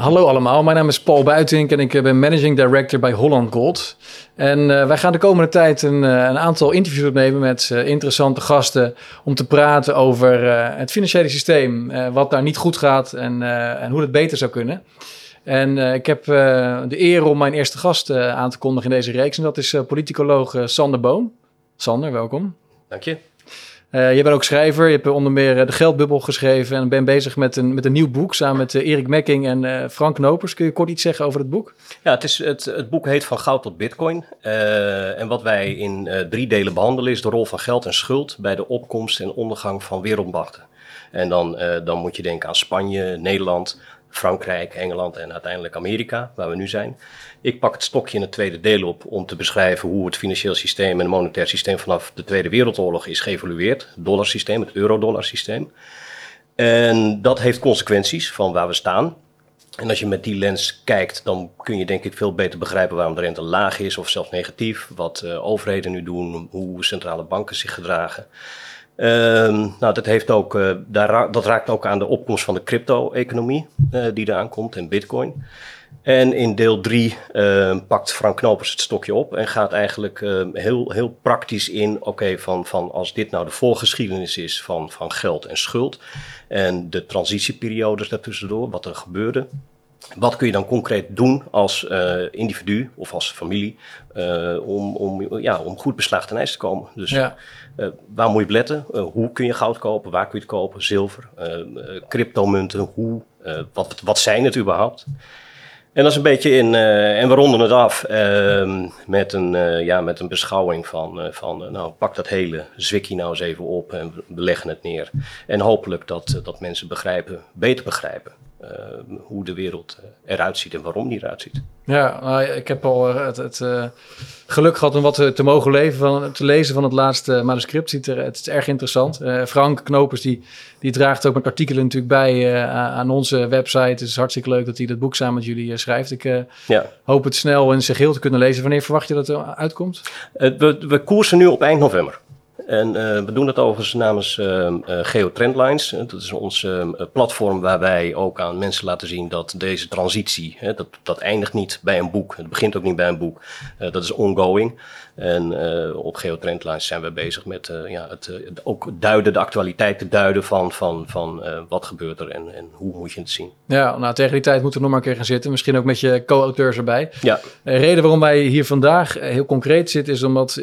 Hallo allemaal, mijn naam is Paul Buitink en ik ben Managing Director bij Holland Gold. En uh, wij gaan de komende tijd een, uh, een aantal interviews opnemen met interessante gasten om te praten over het financiële systeem, wat daar niet goed gaat en, en hoe het beter zou kunnen. En ik heb de eer om mijn eerste gast aan te kondigen in deze reeks en dat is politicoloog Sander Boom. Sander, welkom. Dank je. Uh, je bent ook schrijver. Je hebt onder meer De Geldbubbel geschreven. En ben bezig met een, met een nieuw boek samen met Erik Mekking en Frank Nopers. Kun je kort iets zeggen over het boek? Ja, het, is, het, het boek heet Van Goud tot Bitcoin. en wat wij in drie delen behandelen is de rol van geld en schuld bij de opkomst en ondergang van wereldmachten. En dan, dan moet je denken aan Spanje, Nederland, Frankrijk, Engeland en uiteindelijk Amerika, waar we nu zijn. Ik pak het stokje in het tweede deel op om te beschrijven hoe het financieel systeem en het monetair systeem vanaf de Tweede Wereldoorlog is geëvolueerd. Het dollarsysteem, het euro-dollarsysteem. En dat heeft consequenties van waar we staan. En als je met die lens kijkt, dan kun je denk ik veel beter begrijpen waarom de rente laag is of zelfs negatief. Wat uh, overheden nu doen, hoe centrale banken zich gedragen. Uh, nou, dat, heeft ook, uh, daar, dat raakt ook aan de opkomst van de crypto-economie uh, die eraan komt en bitcoin. En in deel 3 uh, pakt Frank Knopers het stokje op en gaat eigenlijk uh, heel, heel praktisch in, oké, van, van als dit nou de voorgeschiedenis is van, van geld en schuld en de transitieperiodes daartussendoor, wat er gebeurde. Wat kun je dan concreet doen als uh, individu of als familie om, om, ja, om goed beslaagd ten ijs te komen? Dus ja. Waar moet je letten? hoe kun je goud kopen? Waar kun je het kopen? Zilver, cryptomunten, hoe, wat, wat zijn het überhaupt? En dat is een beetje in, en we ronden het af uh, met, een, ja, met een beschouwing van, van nou pak dat hele zwikkie nou eens even op en we leggen het neer. En hopelijk dat, dat mensen begrijpen, beter begrijpen hoe de wereld eruit ziet en waarom die eruit ziet. Ja, nou, ik heb al het, het geluk gehad om wat te, mogen leven van, te lezen van het laatste manuscript. Het, het is erg interessant. Frank Knopers die, die draagt ook met artikelen natuurlijk bij aan onze website. Het is hartstikke leuk dat hij dat boek samen met jullie schrijft. Ik ja. hoop het snel in zijn geheel te kunnen lezen. Wanneer verwacht je dat het uitkomt? We, we koersen nu op eind november. En uh, we doen dat overigens namens uh, Geo Trendlines. Dat is ons platform waar wij ook aan mensen laten zien dat deze transitie, dat, dat eindigt niet bij een boek. Het begint ook niet bij een boek. dat is ongoing. En uh, op Geotrendlines zijn we bezig met uh, ja, het uh, ook duiden, de actualiteit te duiden van, van, van wat gebeurt er en, en hoe moet je het zien. Ja, nou tegen die tijd moeten we nog maar een keer gaan zitten. Misschien ook met je co-auteurs erbij. Ja. De reden waarom wij hier vandaag heel concreet zitten is omdat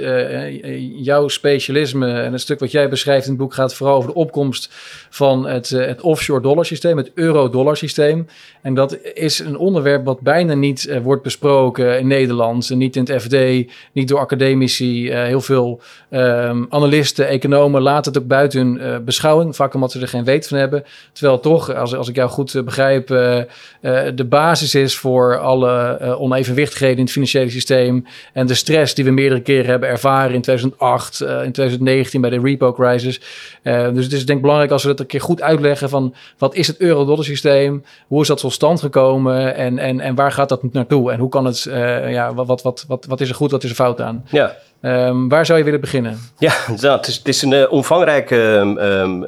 jouw specialisme en het stuk wat jij beschrijft in het boek gaat vooral over de opkomst van het, het offshore dollar systeem, het euro-dollar systeem. En dat is een onderwerp wat bijna niet wordt besproken in Nederland, niet in het FD, niet door academici academici, uh, heel veel um, analisten, economen laten het ook buiten hun uh, beschouwing, vaak omdat ze er geen weet van hebben. Terwijl toch, als, als ik jou goed uh, begrijp, de basis is voor alle onevenwichtigheden in het financiële systeem en de stress die we meerdere keren hebben ervaren in 2008, in 2019 bij de repo crisis. dus het is denk ik belangrijk als we dat een keer goed uitleggen van wat is het euro-dollar systeem, hoe is dat tot stand gekomen en, en, en waar gaat dat naartoe en hoe kan het, ja, wat, wat, wat, wat is er goed, wat is er fout aan? Ja. Um, waar zou je willen beginnen? Ja, nou, het, is, het is een uh, omvangrijk um, um,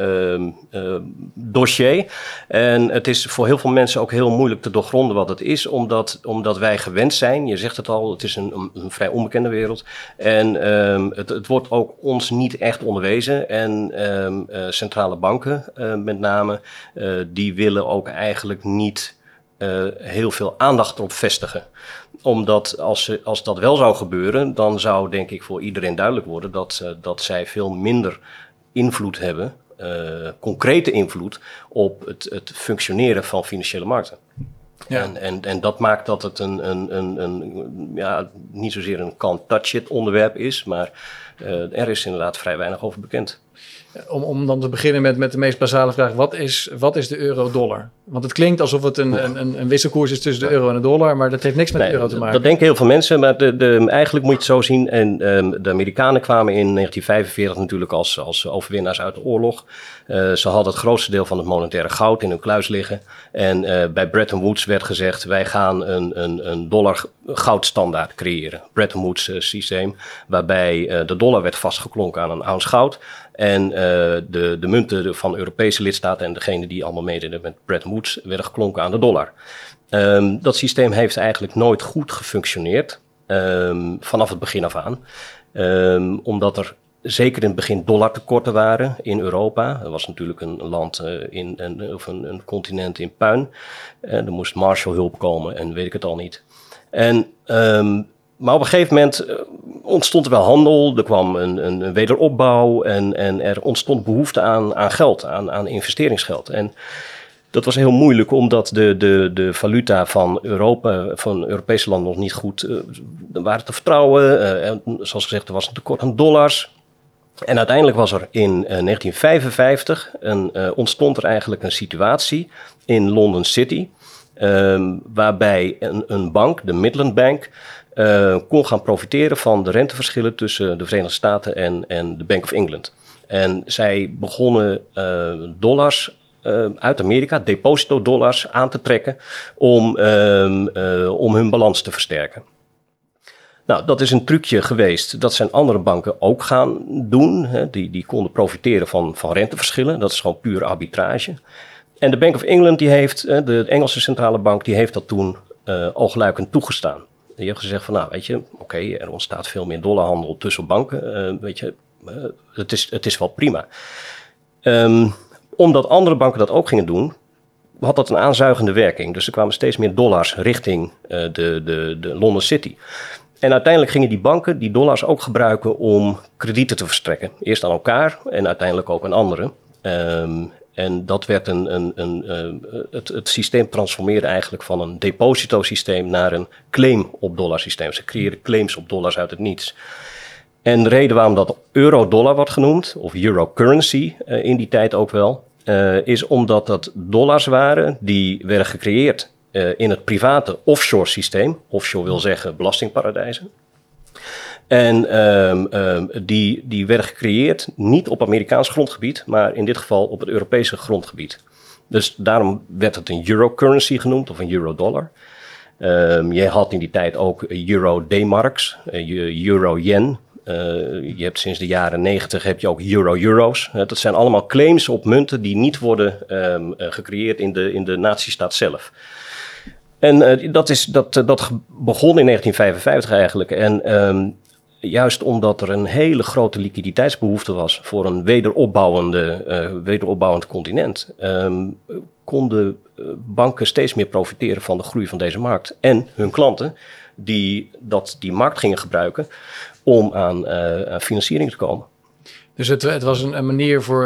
uh, dossier. En het is voor heel veel mensen ook heel moeilijk te doorgronden wat het is, omdat, omdat wij gewend zijn. Je zegt het al, het is een, een, vrij onbekende wereld. En het, het, wordt ook ons niet echt onderwezen. En uh, centrale banken, met name, die willen ook eigenlijk niet heel veel aandacht erop vestigen omdat als, als dat wel zou gebeuren, dan zou denk ik voor iedereen duidelijk worden dat, uh, dat zij veel minder invloed hebben, uh, concrete invloed op het, het functioneren van financiële markten. Ja. En, en, en dat maakt dat het een, een, een, een ja, niet zozeer een can't touch it onderwerp is, maar uh, er is inderdaad vrij weinig over bekend. Om, om dan te beginnen met, met de meest basale vraag: wat is, wat is de euro-dollar? Want het klinkt alsof het een, een, een wisselkoers is tussen de euro en de dollar, maar dat heeft niks met de euro te maken. Dat denken heel veel mensen, maar de, de, eigenlijk moet je het zo zien. En um, de Amerikanen kwamen in 1945 natuurlijk als, als overwinnaars uit de oorlog. Uh, ze hadden het grootste deel van het monetaire goud in hun kluis liggen. En uh, bij Bretton Woods werd gezegd: wij gaan een, een, een dollar goudstandaard creëren. Bretton Woods uh, systeem, waarbij de dollar werd vastgeklonken aan een ounce goud. En uh, de, de munten van Europese lidstaten en degene die allemaal meededen met Bretton Woods werden geklonken aan de dollar. Ehm, dat systeem heeft eigenlijk nooit goed gefunctioneerd ehm, vanaf het begin af aan. Ehm, omdat er zeker in het begin dollartekorten waren in Europa. Er was natuurlijk een land uh, in, een, of een, continent in puin. Uh, er moest Marshallhulp komen en weet ik het al niet. En, maar op een gegeven moment uh, ontstond er wel handel, er kwam een, een, wederopbouw en, en, er ontstond behoefte aan, aan geld, aan, aan investeringsgeld. En dat was heel moeilijk, omdat de, de, de valuta van Europa, van Europese landen nog niet goed uh, waren te vertrouwen. Uh, zoals gezegd, er was een tekort aan dollars. En uiteindelijk was er in uh, 1955 een, ontstond er eigenlijk een situatie in London City. Ehm, waarbij een, een, bank, de Midland Bank, kon gaan profiteren van de renteverschillen tussen de Verenigde Staten en, en de Bank of England. En zij begonnen dollars uh, uit Amerika, deposito dollars aan te trekken om, uh, om hun balans te versterken. Nou, dat is een trucje geweest. Dat zijn andere banken ook gaan doen. Hè. Die, die konden profiteren van, van renteverschillen. Dat is gewoon puur arbitrage. En de Bank of England, die heeft, de Engelse centrale bank, die heeft dat toen uh, oogluikend toegestaan. Die heeft gezegd van, nou weet je, oké, er ontstaat veel meer dollarhandel tussen banken. Uh, weet je, uh, het, is, het is wel prima. Um, omdat andere banken dat ook gingen doen, had dat een aanzuigende werking. Dus er kwamen steeds meer dollars richting uh, de, de, de London City. En uiteindelijk gingen die banken die dollars ook gebruiken om kredieten te verstrekken. Eerst aan elkaar en uiteindelijk ook aan anderen. Um, en dat werd een, een, een, uh, het, het systeem transformeerde eigenlijk van een depositosysteem naar een claim op dollar systeem. Ze creëerden claims op dollars uit het niets. En de reden waarom dat euro-dollar wordt genoemd, of euro-currency uh, in die tijd ook wel, uh, is omdat dat dollars waren die werden gecreëerd in het private offshore systeem. Offshore wil zeggen belastingparadijzen. En um, die, die werden gecreëerd niet op Amerikaans grondgebied, maar in dit geval op het Europese grondgebied. Dus daarom werd het een euro-currency genoemd of een euro-dollar. Um, je had in die tijd ook euro-D-marks, uh, euro-yen, uh, je hebt sinds de jaren 90 heb je ook euro-euro's. Uh, dat zijn allemaal claims op munten die niet worden um, uh, gecreëerd in de, in de nazistaat zelf. En dat, is, dat, dat begon in 1955 eigenlijk. En um, juist omdat er een hele grote liquiditeitsbehoefte was voor een wederopbouwende, wederopbouwend continent, um, konden banken steeds meer profiteren van de groei van deze markt. En hun klanten die dat, die markt gingen gebruiken om aan, uh, financiering te komen. Dus het, het was een, manier voor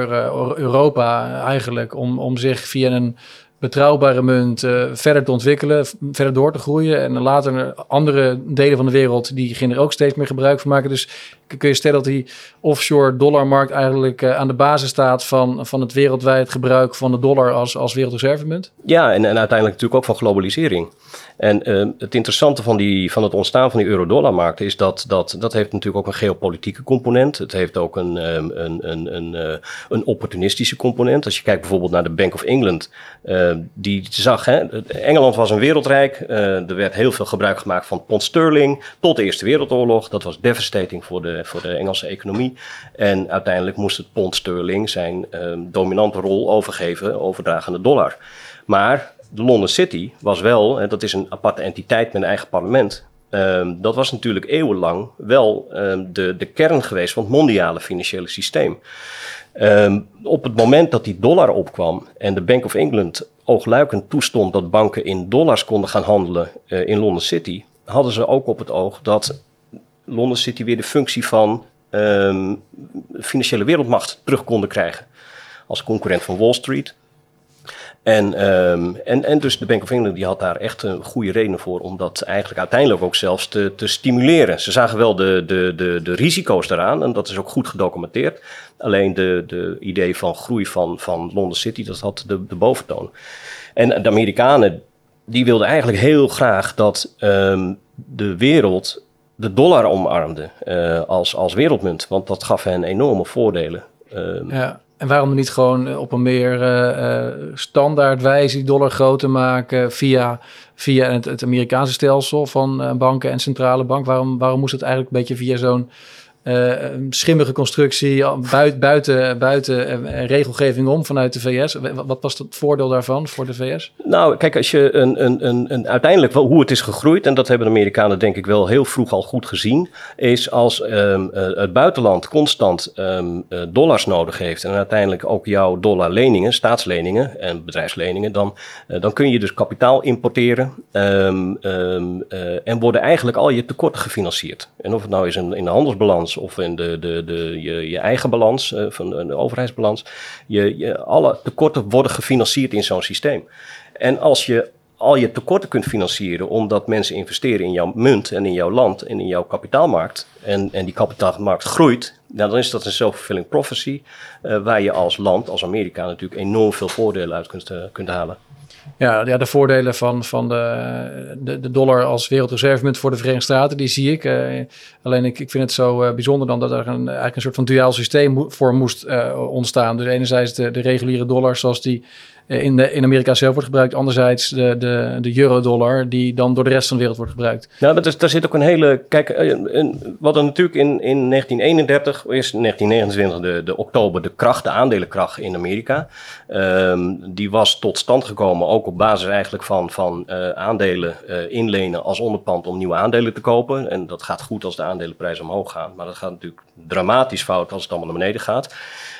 Europa eigenlijk om, om zich via een betrouwbare munt uh, verder te ontwikkelen, verder door te groeien. En later andere delen van de wereld, die gingen er ook steeds meer gebruik van maken. Dus kun je stellen dat die offshore dollarmarkt eigenlijk uh, aan de basis staat van, van het wereldwijd gebruik van de dollar als, als wereldreservemunt? Ja, en, en uiteindelijk natuurlijk ook van globalisering. En uh, het interessante van, die, van het ontstaan van die euro-dollarmarkt is dat, dat dat heeft natuurlijk ook een geopolitieke component. Het heeft ook een, um, een, een, een, uh, een opportunistische component. Als je kijkt bijvoorbeeld naar de Bank of England, uh, die zag, hè, Engeland was een wereldrijk. er werd heel veel gebruik gemaakt van pond sterling tot de Eerste Wereldoorlog. Dat was devastating voor de, voor de Engelse economie. En uiteindelijk moest het pond sterling zijn dominante rol overgeven, overdragen aan de dollar. Maar de London City was wel, dat is een aparte entiteit met een eigen parlement. Um, dat was natuurlijk eeuwenlang wel um, de, de kern geweest van het mondiale financiële systeem. Um, op het moment dat die dollar opkwam en de Bank of England oogluikend toestond dat banken in dollars konden gaan handelen uh, in London City, hadden ze ook op het oog dat London City weer de functie van financiële wereldmacht terug konden krijgen. Als concurrent van Wall Street. En, um, en, en dus de Bank of England die had daar echt een goede reden voor om dat eigenlijk uiteindelijk ook zelfs te, te stimuleren. Ze zagen wel de, de, de, de risico's daaraan en dat is ook goed gedocumenteerd. Alleen de, de idee van groei van, van London City, dat had de, de boventoon. En de Amerikanen, die wilden eigenlijk heel graag dat um, de wereld de dollar omarmde uh, als, als wereldmunt. Want dat gaf hen enorme voordelen. Um, ja. En waarom niet gewoon eh, op een meer uh, standaard wijze die dollar groter maken via, via het, het Amerikaanse stelsel van banken en centrale bank? Waarom, waarom moest het eigenlijk een beetje via zo'n schimmige constructie buiten, buiten, buiten regelgeving om vanuit de VS. Wat was het voordeel daarvan voor de VS? Nou, kijk, als je een, een, een, een uiteindelijk wel hoe het is gegroeid, en dat hebben de Amerikanen denk ik wel heel vroeg al goed gezien, is als um, het buitenland constant um, dollars nodig heeft en uiteindelijk ook jouw dollarleningen, staatsleningen en bedrijfsleningen, dan, dan kun je dus kapitaal importeren uh, en worden eigenlijk al je tekorten gefinancierd. En of het nou is in de handelsbalans of in de, de, de, je, je eigen balans, uh, van de, overheidsbalans, je, je, alle tekorten worden gefinancierd in zo'n systeem. En als je al je tekorten kunt financieren omdat mensen investeren in jouw munt en in jouw land en in jouw kapitaalmarkt en, en die kapitaalmarkt groeit, nou, dan is dat een self-fulfilling prophecy uh, waar je als land, als Amerika natuurlijk enorm veel voordelen uit kunt, uh, kunt halen. Ja, ja, de voordelen van, van de, de, de dollar als wereldreservemunt voor de Verenigde Staten, die zie ik. Uh, alleen ik, ik vind het zo uh, bijzonder dan dat er een, eigenlijk een soort van duaal systeem voor moest uh, ontstaan. Dus enerzijds de, de reguliere dollar zoals die eh, in, de, in Amerika zelf wordt gebruikt. Anderzijds de, de, de euro-dollar, die dan door de rest van de wereld wordt gebruikt. Nou, dat is, daar zit ook een hele. Kijk, eh, wat er natuurlijk in, in 1931 is 1929 de, de oktober de kracht, de aandelenkracht in Amerika. Um, die was tot stand gekomen ook op basis eigenlijk van, van uh, aandelen inlenen als onderpand om nieuwe aandelen te kopen. En dat gaat goed als de aandelenprijzen omhoog gaan. Maar dat gaat natuurlijk dramatisch fout als het allemaal naar beneden gaat.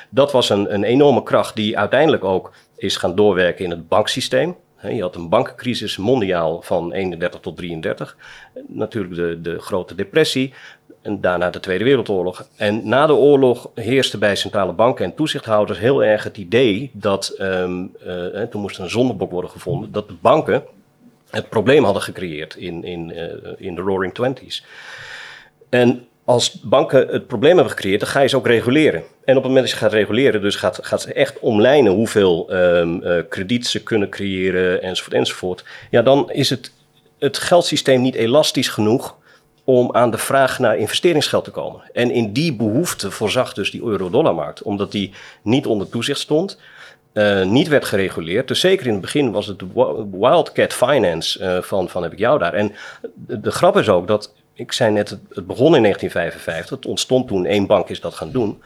Dat was een, een enorme kracht die uiteindelijk ook is gaan doorwerken in het banksysteem. Je had een bankencrisis mondiaal van 31 tot 33. Natuurlijk de, de grote depressie. En daarna de Tweede Wereldoorlog. En na de oorlog heerste bij centrale banken en toezichthouders heel erg het idee dat, um, uh, toen moest een zondebok worden gevonden, dat de banken het probleem hadden gecreëerd in, in, uh, in de Roaring Twenties. En als banken het probleem hebben gecreëerd, dan ga je ze ook reguleren. En op het moment dat je gaat reguleren, dus gaat, gaat ze echt omlijnen hoeveel um, uh, krediet ze kunnen creëren, enzovoort, enzovoort. Ja, dan is het, het geldsysteem niet elastisch genoeg om aan de vraag naar investeringsgeld te komen. En in die behoefte voorzag dus die euro-dollarmarkt, omdat die niet onder toezicht stond. Uh, niet werd gereguleerd. Dus zeker in het begin was het wildcat finance uh, van, van heb ik jou daar. En de, de grap is ook dat ik zei net, het, begon in 1955. Het ontstond toen, één bank is dat gaan doen.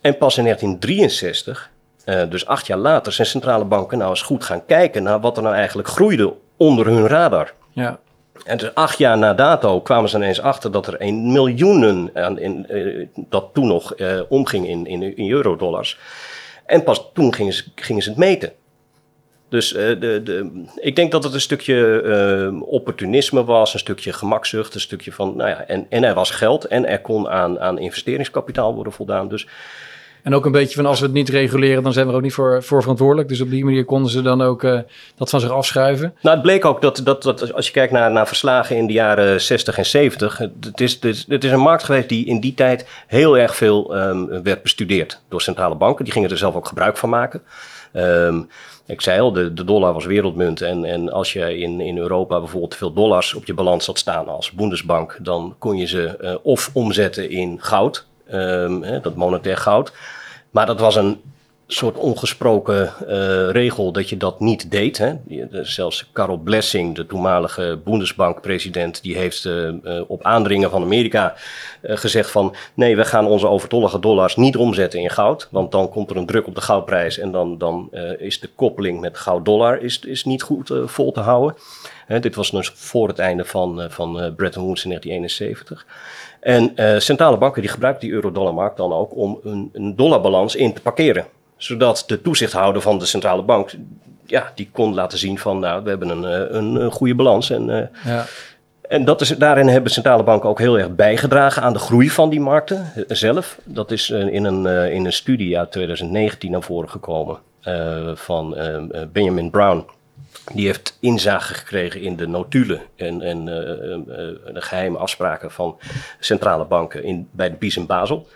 En pas in 1963, uh, dus acht jaar later, zijn centrale banken nou eens goed gaan kijken naar wat er nou eigenlijk groeide onder hun radar. Ja. En dus acht jaar na dato kwamen ze ineens achter dat er een miljoenen, aan, in, uh, dat toen nog uh, omging in, in, in eurodollars. En pas toen gingen ze, gingen ze het meten. Dus uh, de, de, ik denk dat het een stukje uh, opportunisme was, een stukje gemakzucht, een stukje van, nou ja, en, en er was geld en er kon aan, aan investeringskapitaal worden voldaan. Dus en ook een beetje van als we het niet reguleren, dan zijn we er ook niet voor, voor verantwoordelijk. Dus op die manier konden ze dan ook uh, dat van zich afschuiven. Nou, het bleek ook dat, dat, dat als je kijkt naar, naar verslagen in de jaren 60 en 70, het is, het, is, het is een markt geweest die in die tijd heel erg veel um, werd bestudeerd door centrale banken. Die gingen er zelf ook gebruik van maken. Um, ik zei al, de, de dollar was wereldmunt. En, en als je in, in Europa bijvoorbeeld veel dollars op je balans had staan als Bundesbank, dan kon je ze uh, of omzetten in goud, um, hè, dat monetair goud. Maar dat was een soort ongesproken uh, regel dat je dat niet deed. Hè. Zelfs Carol Blessing, de toenmalige Bundesbank-president, die heeft uh, uh, op aandringen van Amerika gezegd van nee, we gaan onze overtollige dollars niet omzetten in goud, want dan komt er een druk op de goudprijs en dan, dan is de koppeling met goud-dollar is, is niet goed vol te houden. dit was dus voor het einde van, van Bretton Woods in 1971. En centrale banken die gebruiken die euro-dollarmarkt dan ook om een, een dollarbalans in te parkeren zodat de toezichthouder van de centrale bank, ja, die kon laten zien van, nou, we hebben een, eh, een, een goede balans. En, uh, ja. en dat is, daarin hebben centrale banken ook heel erg bijgedragen aan de groei van die markten eh, zelf. Dat is in een, in een studie uit 2019 naar voren gekomen van Benjamin Brown. Die heeft inzage gekregen in de notulen en, en de geheime afspraken van centrale banken in, bij de BIS in Basel.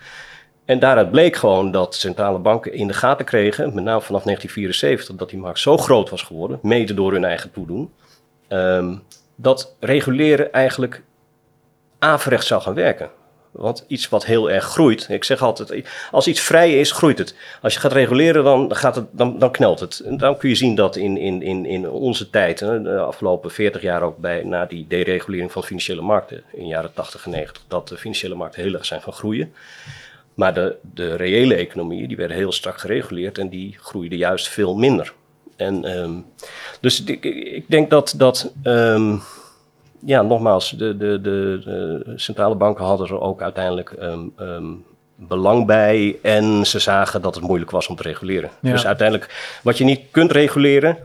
En daaruit bleek gewoon dat centrale banken in de gaten kregen, met name vanaf 1974, dat die markt zo groot was geworden, mede door hun eigen toedoen, um, dat reguleren eigenlijk averechts zou gaan werken. Want iets wat heel erg groeit, ik zeg altijd, als iets vrij is, groeit het. Als je gaat reguleren, dan, gaat het, dan, dan knelt het. En dan kun je zien dat in, in, in, in onze tijd, de afgelopen 40 jaar ook bij, na die deregulering van financiële markten in de jaren 80 en 90, dat de financiële markten heel erg zijn gaan groeien. Maar de, de reële economieën, die werden heel strak gereguleerd en die groeiden juist veel minder. En, um, dus ik, ik, denk dat, dat um, ja, nogmaals, de, de, de, de, centrale banken hadden er ook uiteindelijk um, belang bij. En ze zagen dat het moeilijk was om te reguleren. Ja. Dus uiteindelijk, wat je niet kunt reguleren,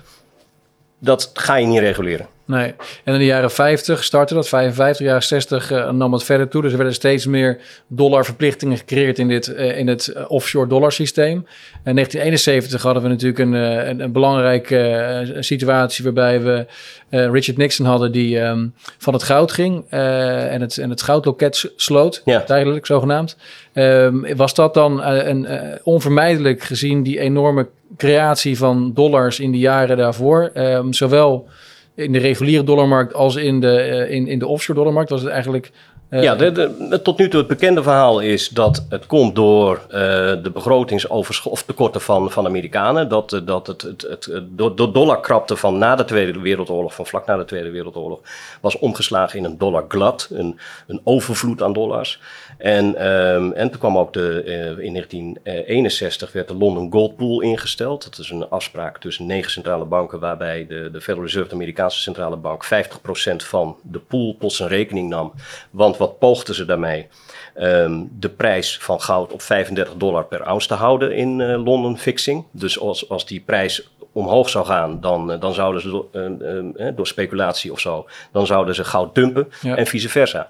dat ga je niet reguleren. Nee. En in de jaren 50 startte dat, 55, jaren 60 uh, nam het verder toe. Dus er werden steeds meer dollarverplichtingen gecreëerd in, dit, uh, in het uh, offshore dollarsysteem. In 1971 hadden we natuurlijk een, een, een belangrijke situatie waarbij we Richard Nixon hadden die um, van het goud ging en, het, en het goudloket sloot, ja. tijdelijk zogenaamd. Um, was dat dan een, onvermijdelijk gezien die enorme creatie van dollars in de jaren daarvoor? Um, zowel in de reguliere dollarmarkt als in de, uh, in, in de offshore dollarmarkt was het eigenlijk. Uh, ja, de, de, tot nu toe het bekende verhaal is dat het komt door uh, de begrotingsoverschot of tekorten van, van Amerikanen. Dat, dat het, het, het, door dollarkrapte van na de Tweede Wereldoorlog, van vlak na de Tweede Wereldoorlog, was omgeslagen in een dollar glut, een, een overvloed aan dollars. En, um, en toen kwam ook de, uh, in 1961 werd de London Gold Pool ingesteld. Dat is een afspraak tussen negen centrale banken, waarbij de, de Federal Reserve, de Amerikaanse centrale bank, 50% van de pool tot zijn rekening nam. Want wat poogden ze daarmee? Um, de prijs van goud op 35 dollar per ounce te houden in uh, London fixing. Dus als, als die prijs omhoog zou gaan, dan, dan zouden ze door, uh, door speculatie of zo, dan zouden ze goud dumpen ja. en vice versa.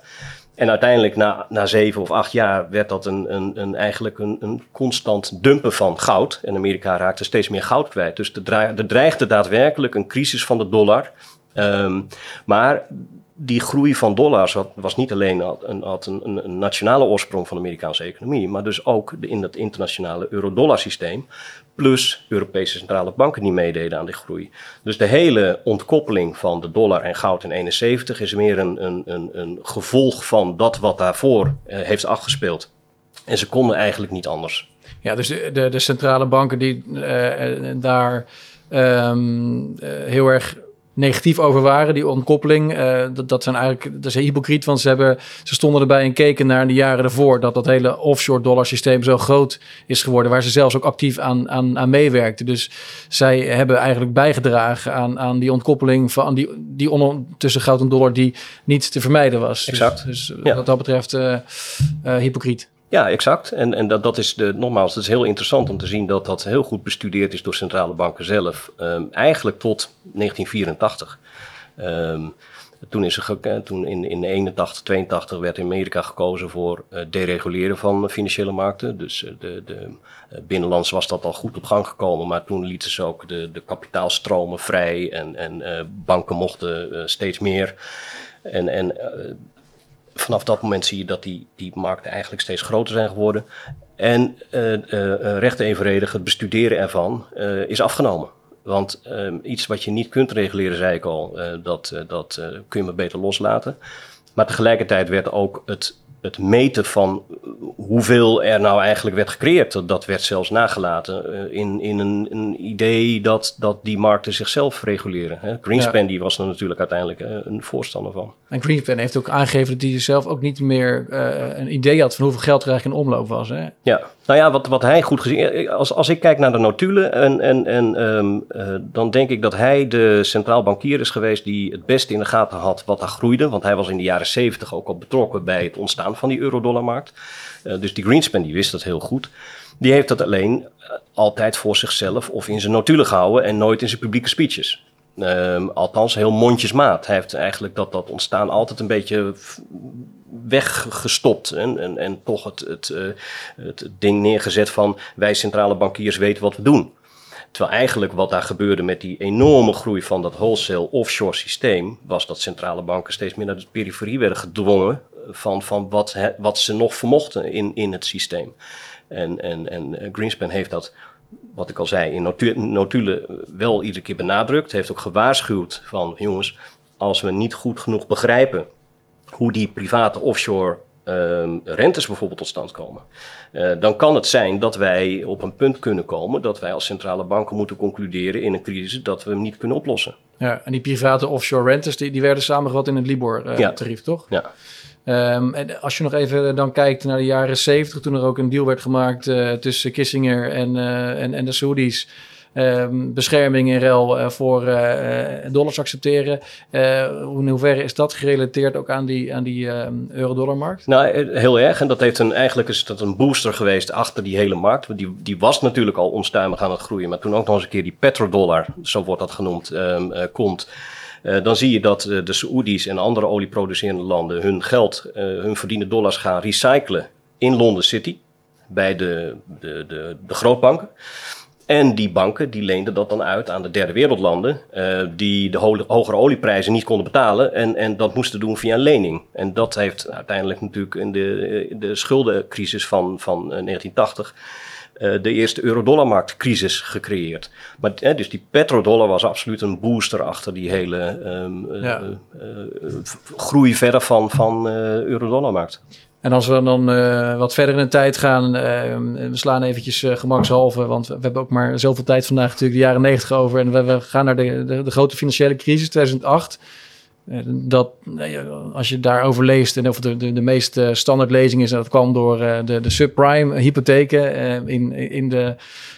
En uiteindelijk na, na zeven of acht jaar werd dat een, een, een eigenlijk een, een constant dumpen van goud. En Amerika raakte steeds meer goud kwijt. Dus er, dreigde daadwerkelijk een crisis van de dollar. Um, maar die groei van dollars was niet alleen een, had een, een, een, nationale oorsprong van de Amerikaanse economie, maar dus ook in het internationale euro-dollar systeem. Plus Europese centrale banken die meededen aan die groei. Dus de hele ontkoppeling van de dollar en goud in 71 is meer een, een, een, een gevolg van dat wat daarvoor uh, heeft afgespeeld. En ze konden eigenlijk niet anders. Ja, dus de, de, centrale banken die uh, daar um, uh, heel erg negatief over waren, die ontkoppeling. Uh, dat, dat zijn eigenlijk, dat is hypocriet, want ze, hebben, ze stonden erbij en keken naar de jaren ervoor dat dat hele offshore dollar systeem zo groot is geworden, waar ze zelfs ook actief aan, aan, aan meewerkten. Dus zij hebben eigenlijk bijgedragen aan, aan die ontkoppeling van die, die on, tussen goud en dollar die niet te vermijden was. Exact. Dus, dus ja. wat dat betreft uh, uh, hypocriet. Ja, exact. En, en dat, dat is de, nogmaals, het is heel interessant om te zien dat dat heel goed bestudeerd is door centrale banken zelf. Um, eigenlijk tot 1984. Um, toen, is er, toen in, in 81, 82 werd in Amerika gekozen voor uh, dereguleren van financiële markten. Dus uh, de, de, uh, binnenlands was dat al goed op gang gekomen, maar toen lieten ze ook de, de kapitaalstromen vrij en, en banken mochten steeds meer. En, en vanaf dat moment zie je dat die, die markten eigenlijk steeds groter zijn geworden. En uh, uh, recht evenredig het bestuderen ervan is afgenomen. Want iets wat je niet kunt reguleren, zei ik al, dat, dat kun je maar beter loslaten. Maar tegelijkertijd werd ook het het meten van hoeveel er nou eigenlijk werd gecreëerd, dat werd zelfs nagelaten uh, in, in een, een, idee dat, dat die markten zichzelf reguleren. Hè. Greenspan ja. die was er natuurlijk uiteindelijk uh, een voorstander van. En Greenspan heeft ook aangegeven dat hij zelf ook niet meer uh, een idee had van hoeveel geld er eigenlijk in omloop was. Hè? Ja, nou ja, wat, wat hij goed gezien... Als, als ik kijk naar de notulen, en, en, en, um, uh, dan denk ik dat hij de centraal bankier is geweest... die het beste in de gaten had wat daar groeide. Want hij was in de jaren zeventig ook al betrokken bij het ontstaan van die eurodollarmarkt. Dus die Greenspan die wist dat heel goed. Die heeft dat alleen altijd voor zichzelf of in zijn notulen gehouden... en nooit in zijn publieke speeches. Um, althans, heel mondjesmaat. Hij heeft eigenlijk dat, dat ontstaan altijd een beetje weggestopt. En, en, en toch het, het, uh, het ding neergezet van wij centrale bankiers weten wat we doen. Terwijl eigenlijk wat daar gebeurde met die enorme groei van dat wholesale offshore systeem, was dat centrale banken steeds meer naar de periferie werden gedwongen van, van wat, wat ze nog vermochten in, in het systeem. En, en, en eh, Greenspan heeft dat, wat ik al zei, in notulen wel iedere keer benadrukt. Heeft ook gewaarschuwd van jongens, als we niet goed genoeg begrijpen hoe die private offshore ehm, rentes bijvoorbeeld tot stand komen, eh, dan kan het zijn dat wij op een punt kunnen komen dat wij als centrale banken moeten concluderen in een crisis dat we hem niet kunnen oplossen. Ja, en die private offshore rentes, die, die werden samengevat in het Libor-tarief, Ja. toch? Ja. Ehm, en als je nog even dan kijkt naar de jaren 70, toen er ook een deal werd gemaakt eh, tussen Kissinger en, eh, en, en de Saoedi's. Ehm, bescherming in ruil eh, voor dollars accepteren. In hoeverre is dat gerelateerd ook aan die, aan die ehm, euro-dollarmarkt? Nou, heel erg. En dat heeft een, eigenlijk is dat een booster geweest achter die hele markt. Want die, die was natuurlijk al onstuimig aan het groeien. Maar toen ook nog eens een keer die petrodollar, zo wordt dat genoemd, komt. Eh, dan zie je dat eh, de Saoedi's en andere olieproducerende landen hun geld, eh, hun verdiende dollars gaan recyclen in London City. Bij de, de, de, de grootbanken. En die banken die leenden dat dan uit aan de derde wereldlanden, die de ho- hogere olieprijzen niet konden betalen en, en dat moesten doen via een lening. En dat heeft uiteindelijk natuurlijk in de, de schuldencrisis van, van eh, 1980 eh, de eerste euro-dollarmarktcrisis gecreëerd. Maar, eh, dus die petrodollar was absoluut een booster achter die hele ehm, eh, Ja. eh, eh, groei verder van, van eh euro-dollarmarkt. En als we dan eh, wat verder in de tijd gaan, eh, we slaan eventjes eh, gemakshalve, want we, we hebben ook maar zoveel tijd vandaag natuurlijk de jaren 90 over. En we, we gaan naar de, de, de grote financiële crisis 2008. Eh, dat, ja, als je daarover leest, en of de, de, de meest eh, standaard lezing is, dat kwam door eh, de, de subprime hypotheken eh, in, in de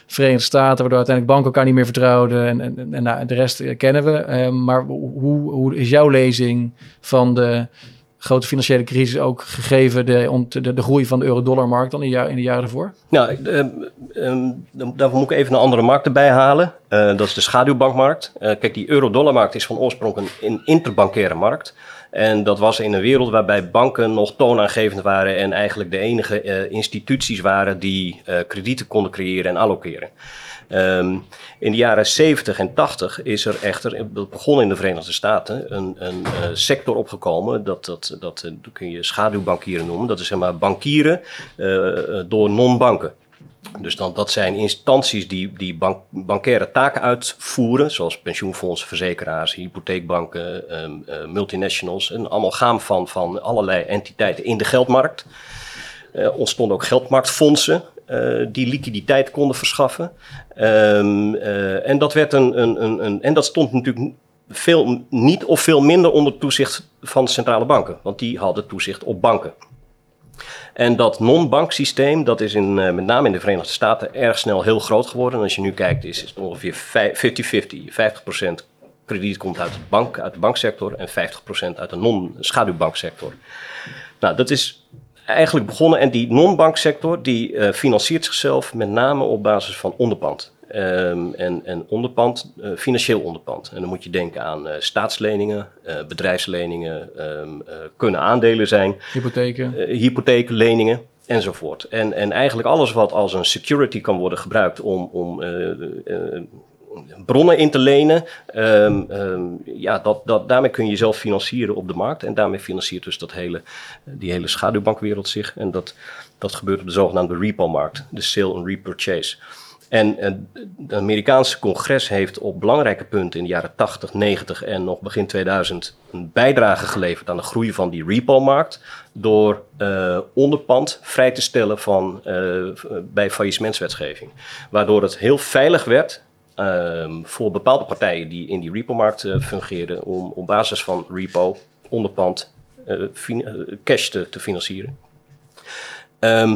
Verenigde Staten, waardoor uiteindelijk banken elkaar niet meer vertrouwden. En, en, en nou, de rest eh, kennen we. Eh, maar hoe, hoe is jouw lezing van de grote financiële crisis ook gegeven de, de, de groei van de euro-dollarmarkt dan in, de in de jaren ervoor? Nou, eh, ehm, dan- daarvoor moet ik even een andere markt erbij halen. Eh, dat is de schaduwbankmarkt. Eh, kijk, die euro-dollarmarkt is van oorsprong een, interbankaire markt. En dat was in een wereld waarbij banken nog toonaangevend waren en eigenlijk de enige eh, instituties waren die kredieten konden creëren en allokeren. Ehm, in de jaren 70 en 80 is er echter, begon in de Verenigde Staten, een, een eh, sector opgekomen. Dat, dat, dat, eh, dat kun je schaduwbankieren noemen. Dat is zeg maar bankieren eh, door non-banken. Dus dan, dat zijn instanties die, die bank, bankaire taken uitvoeren, zoals pensioenfondsen, verzekeraars, hypotheekbanken, ehm, eh, multinationals. Een amalgaam van, van allerlei entiteiten in de geldmarkt. Er ontstonden ook geldmarktfondsen eh, die liquiditeit konden verschaffen. Ehm, eh, en, dat werd een, een, een, een, en dat stond natuurlijk veel, niet of veel minder onder toezicht van centrale banken, want die hadden toezicht op banken. En dat non-banksysteem, dat is in, eh, met name in de Verenigde Staten erg snel heel groot geworden. En als je nu kijkt, is het ongeveer vij- 50-50. 50% krediet komt uit, het bank, uit de banksector en 50% uit de non-schaduwbanksector. Nou, dat is eigenlijk begonnen. En die non-banksector die eh, financiert zichzelf met name op basis van onderpand. Ehm, en, en onderpand, eh, financieel onderpand. En dan moet je denken aan eh, staatsleningen, bedrijfsleningen, ehm, eh, kunnen aandelen zijn Hypotheken. eh, hypotheekleningen enzovoort. En, en eigenlijk alles wat als een security kan worden gebruikt om, om bronnen in te lenen, ehm, ehm, ja, dat, dat, daarmee kun je jezelf financieren op de markt. En daarmee financiert dus dat hele, die hele schaduwbankwereld zich. En dat, dat gebeurt op de zogenaamde repo-markt, de sale and repurchase. En eh, het Amerikaanse congres heeft op belangrijke punten in de jaren 80, 90 en nog begin 2000 een bijdrage geleverd aan de groei van die repo-markt. Door eh, onderpand vrij te stellen van, eh, bij faillissementswetgeving. Waardoor het heel veilig werd ehm, voor bepaalde partijen die in die repo-markt eh, fungeerden. om op basis van repo, onderpand, eh, eh, cash te, te financieren. Ehm,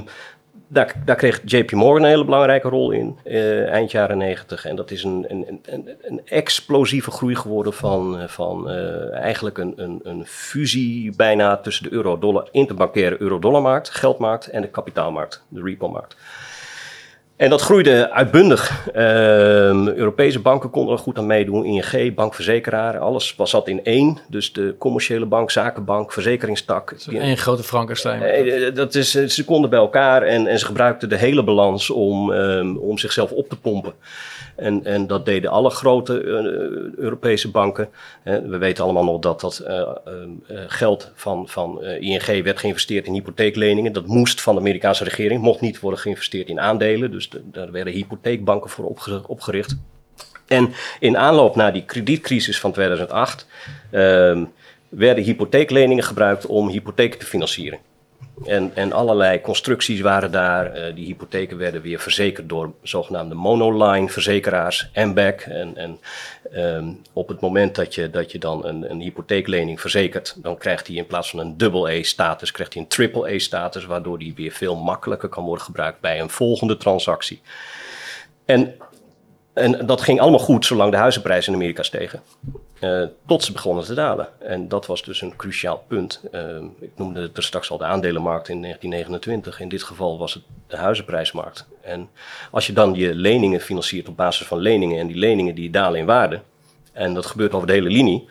daar, daar kreeg JP Morgan een hele belangrijke rol in, eind jaren 90. En dat is een, een, een, een explosieve groei geworden van, van eigenlijk een fusie bijna tussen de euro-dollar, interbankaire euro-dollarmarkt, geldmarkt en de kapitaalmarkt, de repo-markt. En dat groeide uitbundig. Ehm, Europese banken konden er goed aan meedoen. ING, bankverzekeraar, alles was zat in één. Dus de commerciële bank, zakenbank, verzekeringstak. Een grote Frankenstein. eh, dat is, eh, ze konden bij elkaar en, en ze gebruikten de hele balans om, ehm, om zichzelf op te pompen. En, en dat deden alle grote eh, Europese banken. Eh, we weten allemaal nog dat dat eh, ehm, eh, geld van, van eh, ING werd geïnvesteerd in hypotheekleningen. Dat moest van de Amerikaanse regering, mocht niet worden geïnvesteerd in aandelen. Dus daar werden hypotheekbanken voor opge- opgericht. En in aanloop naar die kredietcrisis van 2008 ehm, werden hypotheekleningen gebruikt om hypotheken te financieren. En, en allerlei constructies waren daar. Uh, die hypotheken werden weer verzekerd door zogenaamde monoline verzekeraars, MBAC. En, en um, op het moment dat je, dat je dan een, een hypotheeklening verzekert, dan krijgt hij in plaats van een double A-status, krijgt hij een triple A-status, waardoor die weer veel makkelijker kan worden gebruikt bij een volgende transactie. En en dat ging allemaal goed zolang de huizenprijzen in Amerika stegen. Uh, tot ze begonnen te dalen. En dat was dus een cruciaal punt. Uh, ik noemde het er straks al de aandelenmarkt in 1929. In dit geval was het de huizenprijsmarkt. En als je dan je leningen financiert op basis van leningen en die leningen die dalen in waarde. En dat gebeurt over de hele linie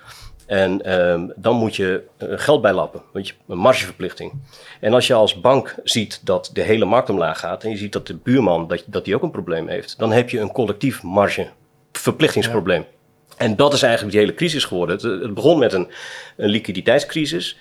en um, dan moet je uh, geld bijlappen, want je, een margeverplichting. En als je als bank ziet dat de hele markt omlaag gaat en je ziet dat de buurman dat, dat die ook een probleem heeft, dan heb je een collectief margeverplichtingsprobleem. En dat is eigenlijk die hele crisis geworden. Het, begon met een, een liquiditeitscrisis.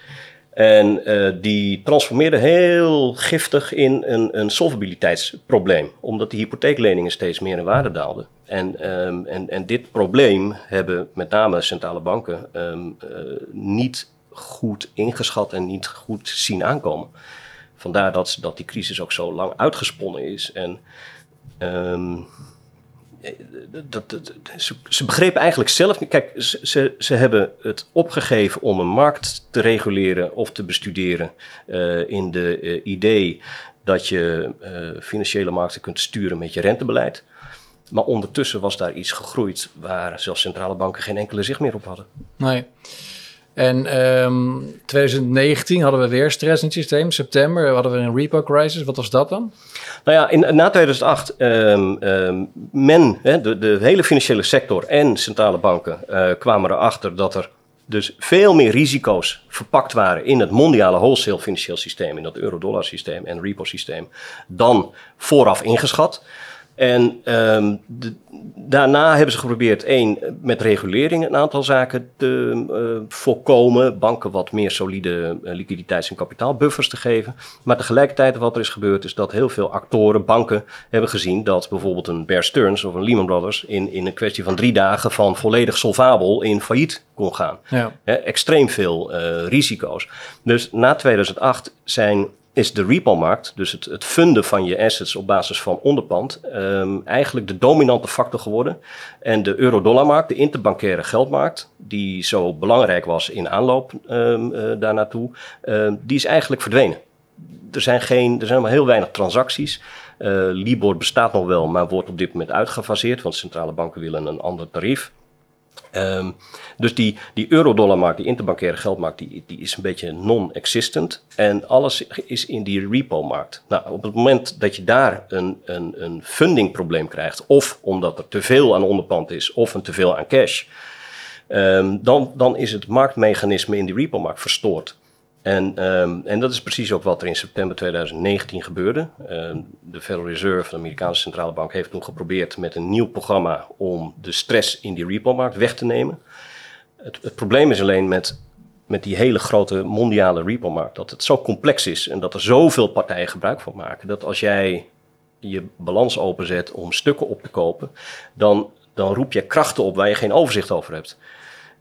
En uh, die transformeerde heel giftig in een, een solvabiliteitsprobleem, omdat die hypotheekleningen steeds meer in waarde daalden. En, um, en, en dit probleem hebben met name centrale banken um, uh, niet goed ingeschat en niet goed zien aankomen. Vandaar dat, dat die crisis ook zo lang uitgesponnen is. En um, dat, ze, begrepen eigenlijk zelf niet. Kijk, ze, ze hebben het opgegeven om een markt te reguleren of te bestuderen. Uh, in de uh, idee dat je uh, financiële markten kunt sturen met je rentebeleid. Maar ondertussen was daar iets gegroeid waar zelfs centrale banken geen enkele zicht meer op hadden. Nee. En um, 2019 hadden we weer stress in het systeem. September hadden we een repo crisis. Wat was dat dan? Nou ja, in, na 2008, um, um, men, hè, de, de hele financiële sector en centrale banken uh, kwamen erachter dat er dus veel meer risico's verpakt waren in het mondiale wholesale financieel systeem, in dat euro-dollar systeem en repo systeem, dan vooraf ingeschat. En um, de, daarna hebben ze geprobeerd, één, met regulering een aantal zaken te uh, voorkomen. Banken wat meer solide uh, liquiditeits- en kapitaalbuffers te geven. Maar tegelijkertijd wat er is gebeurd is dat heel veel actoren, banken, hebben gezien dat bijvoorbeeld een Bear Stearns of een Lehman Brothers in, in een kwestie van drie dagen van volledig solvabel in failliet kon gaan. Ja. He, extreem veel uh, risico's. Dus na 2008 zijn is de repo-markt, dus het, het funden van je assets op basis van onderpand, um, eigenlijk de dominante factor geworden. En de euro-dollarmarkt, de interbankaire geldmarkt, die zo belangrijk was in aanloop um, uh, daar naartoe, um, die is eigenlijk verdwenen. Er zijn, geen, er zijn maar heel weinig transacties. Uh, Libor bestaat nog wel, maar wordt op dit moment uitgefaseerd, want centrale banken willen een ander tarief. Um, dus die, die euro-dollarmarkt, die interbankaire geldmarkt, die, die is een beetje non-existent. En alles is in die repo-markt. Nou, op het moment dat je daar een, een, een fundingprobleem krijgt, of omdat er te veel aan onderpand is, of een te veel aan cash, um, dan, dan is het marktmechanisme in die repo-markt verstoord. En, um, en dat is precies ook wat er in september 2019 gebeurde. Um, de Federal Reserve, de Amerikaanse centrale bank, heeft toen geprobeerd met een nieuw programma om de stress in die repo-markt weg te nemen. Het, het, probleem is alleen met, met die hele grote mondiale repo-markt dat het zo complex is en dat er zoveel partijen gebruik van maken. Dat als jij je balans openzet om stukken op te kopen, dan, dan roep je krachten op waar je geen overzicht over hebt.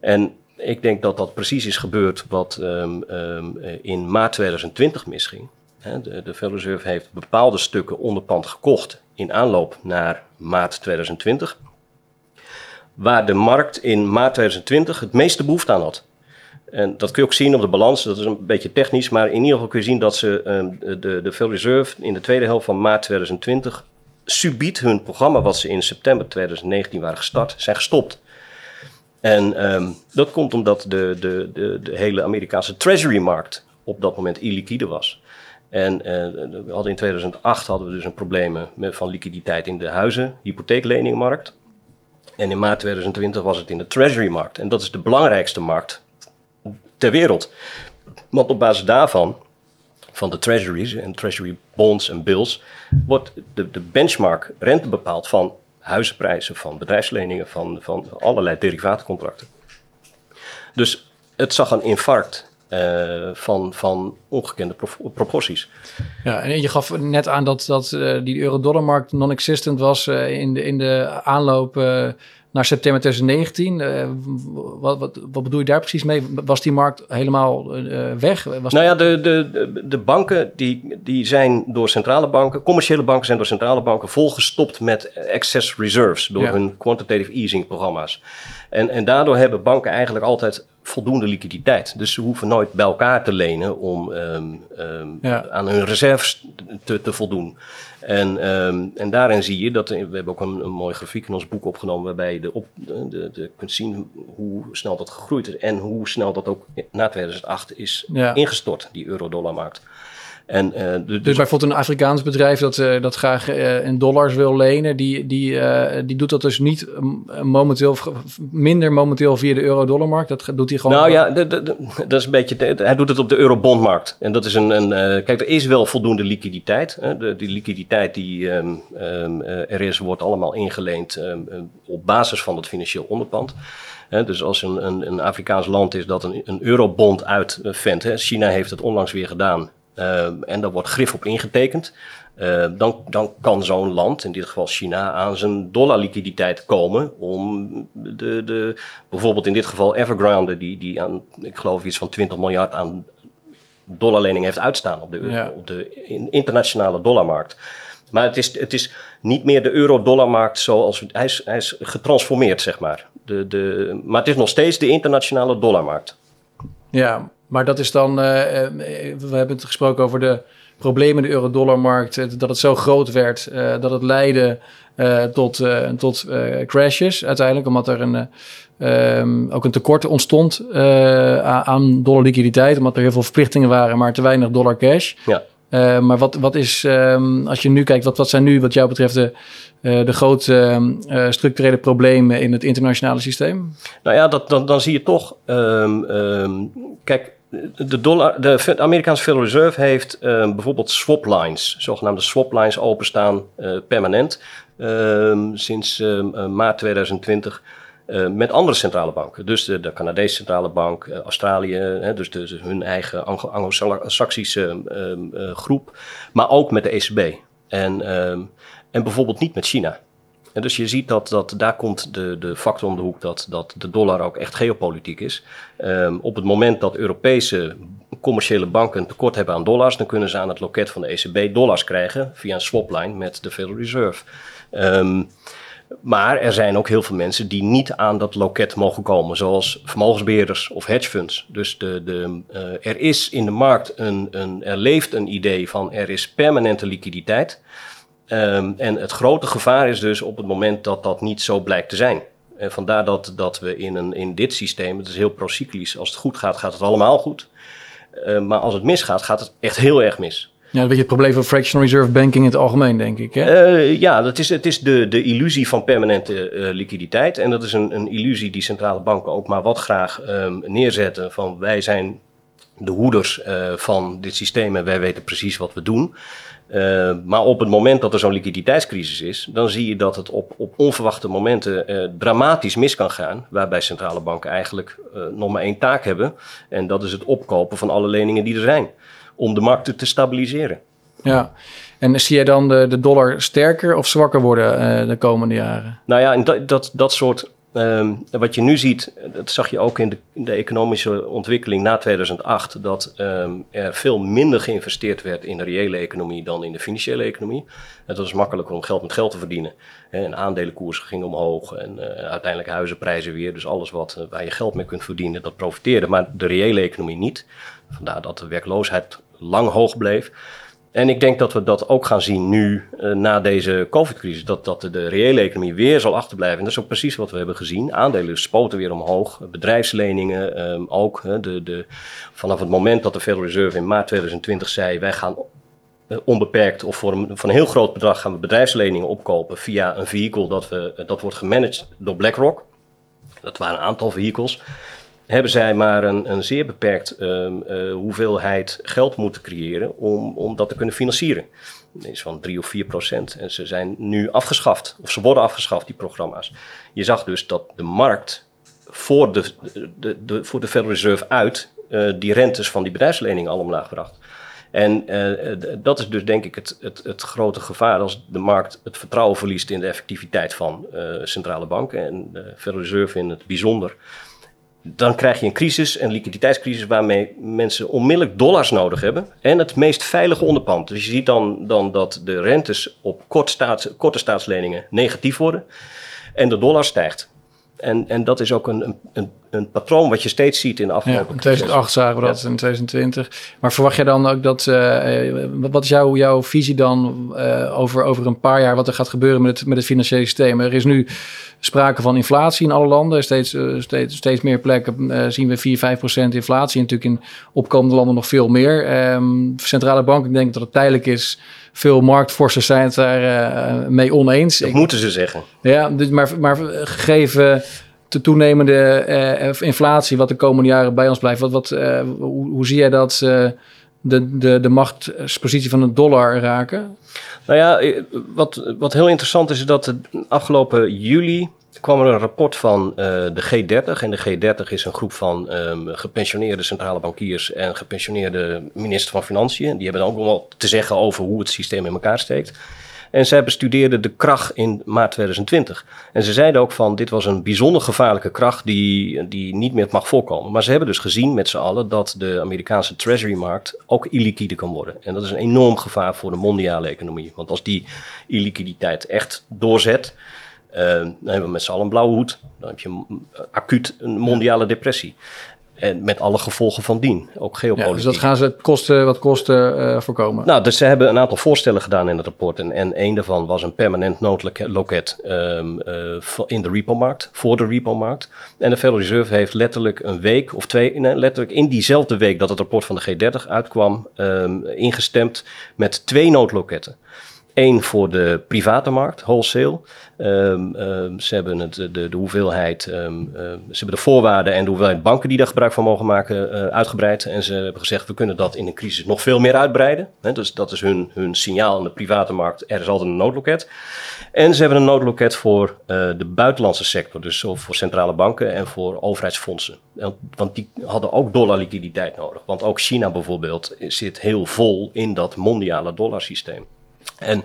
En ik denk dat dat precies is gebeurd wat um, um, in maart 2020 misging. De, de Federal Reserve heeft bepaalde stukken onderpand gekocht in aanloop naar maart 2020. Waar de markt in maart 2020 het meeste behoefte aan had. En dat kun je ook zien op de balans, dat is een beetje technisch, maar in ieder geval kun je zien dat ze um, de, de Federal Reserve in de tweede helft van maart 2020 subiet hun programma wat ze in september 2019 waren gestart, zijn gestopt. En um, dat komt omdat de, de, de, de hele Amerikaanse treasury-markt op dat moment illiquide was. En uh, we hadden in 2008 hadden we dus een probleem met, van liquiditeit in de huizen, hypotheekleningmarkt. En in maart 2020 was het in de treasury-markt. En dat is de belangrijkste markt ter wereld. Want op basis daarvan, van de treasuries en treasury bonds en bills, wordt de, de benchmark rente bepaald van huizenprijzen, van bedrijfsleningen, van, van allerlei derivaatcontracten. Dus het zag een infarct uh, van, van ongekende proporties. Ja, en je gaf net aan dat, dat uh, die euro-dollarmarkt non-existent was uh, in, de, in de aanloop naar september 2019. wat, wat, wat bedoel je daar precies mee? Was die markt helemaal weg? Was nou ja, de, de, de banken die, die zijn door centrale banken, commerciële banken zijn door centrale banken volgestopt met excess reserves door hun quantitative easing programma's. En, en daardoor hebben banken eigenlijk altijd voldoende liquiditeit. Dus ze hoeven nooit bij elkaar te lenen om um, um, ja. aan hun reserves te, te voldoen. En, um, en daarin zie je dat, we hebben ook een, een mooi grafiek in ons boek opgenomen, waarbij je de op, de, de, de kunt zien hoe snel dat gegroeid is en hoe snel dat ook na 2008 is ja. ingestort, die euro-dollarmarkt. En, uh, dus, dus bijvoorbeeld een Afrikaans bedrijf dat, uh, dat graag uh, in dollars wil lenen, die, die, die doet dat dus niet momenteel, minder momenteel via de euro-dollarmarkt. Dat doet hij gewoon. Nou ja, dat is een beetje. hij doet het op de eurobondmarkt. En dat is een. een kijk, er is wel voldoende liquiditeit. Hè? De, die liquiditeit die um, um, er is, wordt allemaal ingeleend um, op basis van het financieel onderpand. He, dus als een, een, een, Afrikaans land is dat een, een eurobond uitvendt, China heeft het onlangs weer gedaan, en daar wordt grif op ingetekend. Uh, dan, dan kan zo'n land, in dit geval China, aan zijn dollarliquiditeit komen om de, de, bijvoorbeeld in dit geval Evergrande, die, die aan, ik geloof iets van 20 miljard aan dollarlening heeft uitstaan op de, op de internationale dollarmarkt. Maar het is, het is niet meer de euro-dollarmarkt zoals hij is, hij is getransformeerd, zeg maar. De, de, maar het is nog steeds de internationale dollarmarkt. Ja, maar dat is dan, uh, we hebben het gesproken over de problemen in de euro-dollarmarkt, dat het zo groot werd, dat het leidde tot, tot crashes uiteindelijk, omdat er een, um, ook een tekort ontstond aan dollar liquiditeit, omdat er heel veel verplichtingen waren, maar te weinig dollar cash. Ja. Uh, maar wat, wat is, um, als je nu kijkt, wat, wat zijn nu wat jou betreft de, uh, de grote structurele problemen in het internationale systeem? Nou ja, dat, dan, dan zie je toch, um, kijk, de, dollar, de Amerikaanse Federal Reserve heeft uh, bijvoorbeeld swap lines, zogenaamde swap lines openstaan uh, permanent um, sinds uh, maart 2020. met andere centrale banken. Dus de, de Canadese centrale bank, Australië, hè, dus, dus hun eigen Anglo-Saxische groep, maar ook met de ECB. En, en bijvoorbeeld niet met China. En dus je ziet dat, dat daar komt de, de factor om de hoek dat, dat de dollar ook echt geopolitiek is. Um, op het moment dat Europese commerciële banken een tekort hebben aan dollars, dan kunnen ze aan het loket van de ECB dollars krijgen via een swapline met de Federal Reserve. Um, maar er zijn ook heel veel mensen die niet aan dat loket mogen komen, zoals vermogensbeheerders of hedgefunds. Dus de, de, uh, er is in de markt een, een, er leeft een idee van er is permanente liquiditeit. Um, en het grote gevaar is dus op het moment dat dat niet zo blijkt te zijn. En vandaar dat, dat we in, een, in dit systeem, het is heel procyclisch, als het goed gaat, gaat het allemaal goed. Uh, maar als het misgaat, gaat het echt heel erg mis. Ja, een beetje het probleem van fractional reserve banking in het algemeen, denk ik. Hè? Uh, ja, dat is, het is de, de illusie van permanente uh, liquiditeit. En dat is een, een illusie die centrale banken ook maar wat graag um, neerzetten. Van wij zijn de hoeders uh, van dit systeem en wij weten precies wat we doen. Uh, maar op het moment dat er zo'n liquiditeitscrisis is, dan zie je dat het op, op onverwachte momenten uh, dramatisch mis kan gaan. Waarbij centrale banken eigenlijk uh, nog maar één taak hebben. En dat is het opkopen van alle leningen die er zijn. Om de markten te stabiliseren. Ja, en zie jij dan de, de dollar sterker of zwakker worden de komende jaren? Nou ja, dat, dat, dat soort Um, wat je nu ziet, dat zag je ook in de, de economische ontwikkeling na 2008, dat um, er veel minder geïnvesteerd werd in de reële economie dan in de financiële economie. Het was makkelijker om geld met geld te verdienen. En aandelenkoersen gingen omhoog en uh, uiteindelijk huizenprijzen weer. Dus alles wat, uh, waar je geld mee kunt verdienen, dat profiteerde. Maar de reële economie niet. Vandaar dat de werkloosheid lang hoog bleef. En ik denk dat we dat ook gaan zien nu uh, na deze COVID-crisis. Dat, dat de reële economie weer zal achterblijven. En dat is ook precies wat we hebben gezien. Aandelen spoten weer omhoog. Bedrijfsleningen um, ook. De, de, vanaf het moment dat de Federal Reserve in maart 2020 zei: wij gaan uh, onbeperkt of voor een, voor een heel groot bedrag gaan we bedrijfsleningen opkopen via een vehicle dat, we, dat wordt gemanaged door BlackRock. Dat waren een aantal vehicles hebben zij maar een, een zeer beperkt um, uh, hoeveelheid geld moeten creëren om, om dat te kunnen financieren. Dat is van 3 of 4 procent. En ze zijn nu afgeschaft, of ze worden afgeschaft, die programma's. Je zag dus dat de markt voor de, de, de, voor de Federal Reserve uit die rentes van die bedrijfsleningen al omlaag gebracht. En dat is dus denk ik het, het, het, grote gevaar als de markt het vertrouwen verliest in de effectiviteit van centrale banken en de Federal Reserve in het bijzonder dan krijg je een crisis, een liquiditeitscrisis, waarmee mensen onmiddellijk dollars nodig hebben. En het meest veilige onderpand. Dus je ziet dan, dan dat de rentes op kort staats, korte staatsleningen negatief worden en de dollar stijgt. En, en dat is ook een, een, een patroon wat je steeds ziet in de afgelopen ja, In 2008 zagen we dat, in 2020. Maar verwacht je dan ook dat... Uh, wat is jouw, jouw visie dan uh, over, over een paar jaar... wat er gaat gebeuren met het, met het financiële systeem? Er is nu sprake van inflatie in alle landen. Steeds, uh, steeds, steeds meer plekken zien we 4, 5 procent inflatie. En natuurlijk in opkomende landen nog veel meer. Um, centrale banken denken dat het tijdelijk is veel marktforsters zijn het daar uh, mee oneens. Dat moeten ze zeggen. Ja, dus maar, maar gegeven de toenemende uh, inflatie, wat de komende jaren bij ons blijft, wat, wat, uh, hoe, hoe, zie jij dat de, de, de machtspositie van de dollar raken? Nou ja, wat, wat heel interessant is, is dat de afgelopen juli kwam er een rapport van uh, de G30. En de G30 is een groep van um, gepensioneerde centrale bankiers en gepensioneerde minister van Financiën. Die hebben ook nog te zeggen over hoe het systeem in elkaar steekt. En zij bestudeerden de kracht in maart 2020. En ze zeiden ook van dit was een bijzonder gevaarlijke kracht die, die niet meer mag voorkomen. Maar ze hebben dus gezien met z'n allen dat de Amerikaanse treasury-markt ook illiquide kan worden. En dat is een enorm gevaar voor de mondiale economie. Want als die illiquiditeit echt doorzet, dan hebben we met z'n allen een blauwe hoed. Dan heb je acuut een mondiale depressie. En met alle gevolgen van dien, ook geopolitiek. Ja, dus dat gaan ze kosten, wat kosten uh, voorkomen? Nou, dus ze hebben een aantal voorstellen gedaan in het rapport. En, en een daarvan was een permanent noodloket um, uh, in de repo-markt, voor de repo-markt. En de Federal Reserve heeft letterlijk een week of twee, nee, letterlijk in diezelfde week dat het rapport van de G30 uitkwam, um, ingestemd met twee noodloketten. Eén voor de private markt, wholesale. Um, um, ze hebben het, de, de hoeveelheid, um, ze hebben de voorwaarden en de hoeveelheid banken die daar gebruik van mogen maken uh, uitgebreid. En ze hebben gezegd, we kunnen dat in een crisis nog veel meer uitbreiden. Dus dat is hun, hun signaal aan de private markt. Er is altijd een noodloket. En ze hebben een noodloket voor uh, de buitenlandse sector. Dus voor centrale banken en voor overheidsfondsen. Want die hadden ook dollarliquiditeit nodig. Want ook China bijvoorbeeld zit heel vol in dat mondiale dollarsysteem. En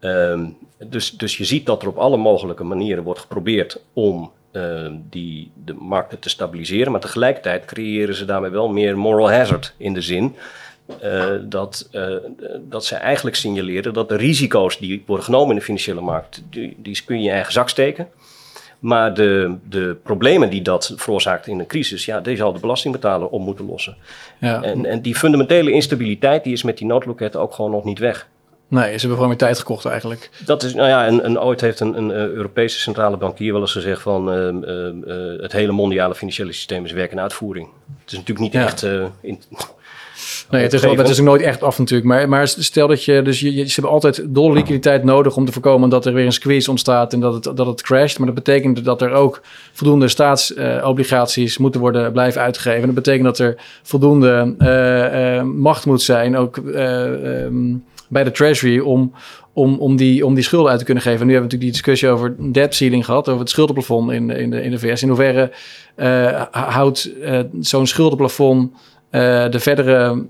um, dus, dus je ziet dat er op alle mogelijke manieren wordt geprobeerd om uh, die, de markten te stabiliseren. Maar tegelijkertijd creëren ze daarmee wel meer moral hazard in de zin. Uh, dat, uh, dat ze eigenlijk signaleren dat de risico's die worden genomen in de financiële markt, die, die kun je in je eigen zak steken. Maar de, de problemen die dat veroorzaakt in een crisis, ja, die zal de belastingbetaler op moeten lossen. Ja. En, en die fundamentele instabiliteit die is met die noodloketten ook gewoon nog niet weg. Nee, ze hebben gewoon weer tijd gekocht eigenlijk. Dat is, nou ja, en, en ooit heeft een, een, Europese centrale bankier wel eens gezegd van uh, uh, het hele mondiale financiële systeem is werk en uitvoering. Het is natuurlijk niet ja. echt... Uh, in, Nee, het is, wel, het is ook nooit echt af natuurlijk. Maar, maar stel dat je, dus je, je, ze hebben altijd dolle liquiditeit nodig om te voorkomen dat er weer een squeeze ontstaat en dat het, dat het crasht. Maar dat betekent dat er ook voldoende staatsobligaties moeten worden blijven uitgegeven. En dat betekent dat er voldoende macht moet zijn, ook um, bij de Treasury om, om, om, die, om die schulden uit te kunnen geven. nu hebben we natuurlijk die discussie over debt ceiling gehad, over het schuldenplafond in, in, de, in de VS. In hoeverre uh, houdt uh, zo'n schuldenplafond uh, de verdere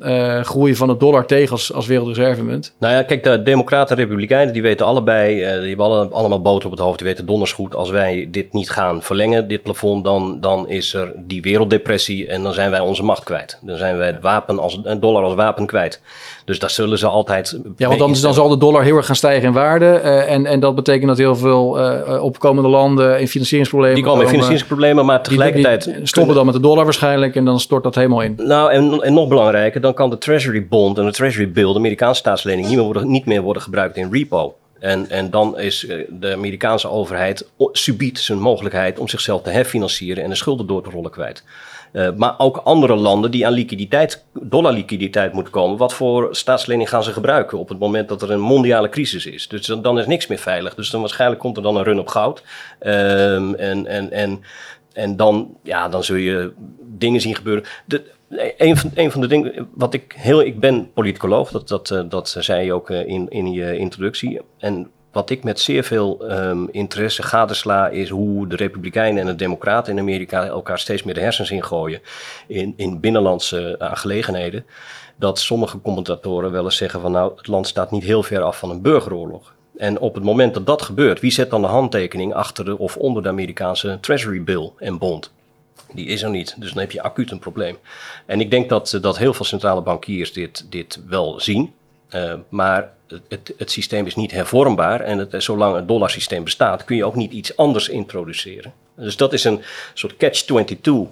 groei van het dollar tegen als, als wereldreservemunt? Nou ja, kijk, de Democraten en Republikeinen die weten allebei, die hebben alle, allemaal boter op het hoofd. Die weten donders goed, als wij dit niet gaan verlengen, dit plafond, dan, dan is er die werelddepressie en dan zijn wij onze macht kwijt. Dan zijn wij het wapen als, dollar als wapen kwijt. Dus daar zullen ze altijd. Ja, want dan, dan zal de dollar heel erg gaan stijgen in waarde. en, en dat betekent dat heel veel opkomende landen in financieringsproblemen. Die komen in financieringsproblemen, maar tegelijkertijd. Die, die stoppen dan met de dollar waarschijnlijk en dan stort dat helemaal in. Nou, en, en, nog belangrijker, dan kan de Treasury Bond en de Treasury Bill, de Amerikaanse staatslening, niet meer worden, niet meer worden gebruikt in repo. En, en dan is eh, de Amerikaanse overheid subiet zijn mogelijkheid om zichzelf te herfinancieren en de schulden door te rollen kwijt. Uh, maar ook andere landen die aan liquiditeit, dollarliquiditeit moeten komen. Wat voor staatslening gaan ze gebruiken op het moment dat er een mondiale crisis is? Dus dan, is niks meer veilig. Dus dan waarschijnlijk komt er dan een run op goud. Um, en, en, en, en dan, ja, dan zul je dingen zien gebeuren. De, een van, van de dingen, wat ik heel, ik ben politicoloog, dat, dat, eh, dat zei je ook eh, in, in je introductie. En wat ik met zeer veel um, interesse gadesla is hoe de Republikeinen en de Democraten in Amerika elkaar steeds meer de hersens ingooien in, in binnenlandse aangelegenheden. Dat sommige commentatoren wel eens zeggen van nou, het land staat niet heel ver af van een burgeroorlog. En op het moment dat dat gebeurt, wie zet dan de handtekening achter de, of onder de Amerikaanse Treasury Bill en bond? Die is er niet, dus dan heb je acuut een probleem. En ik denk dat, dat heel veel centrale bankiers dit, dit wel zien. Uh, maar het, het, systeem is niet hervormbaar en het, zolang het dollarsysteem bestaat kun je ook niet iets anders introduceren. Dus dat is een soort catch-22 uh,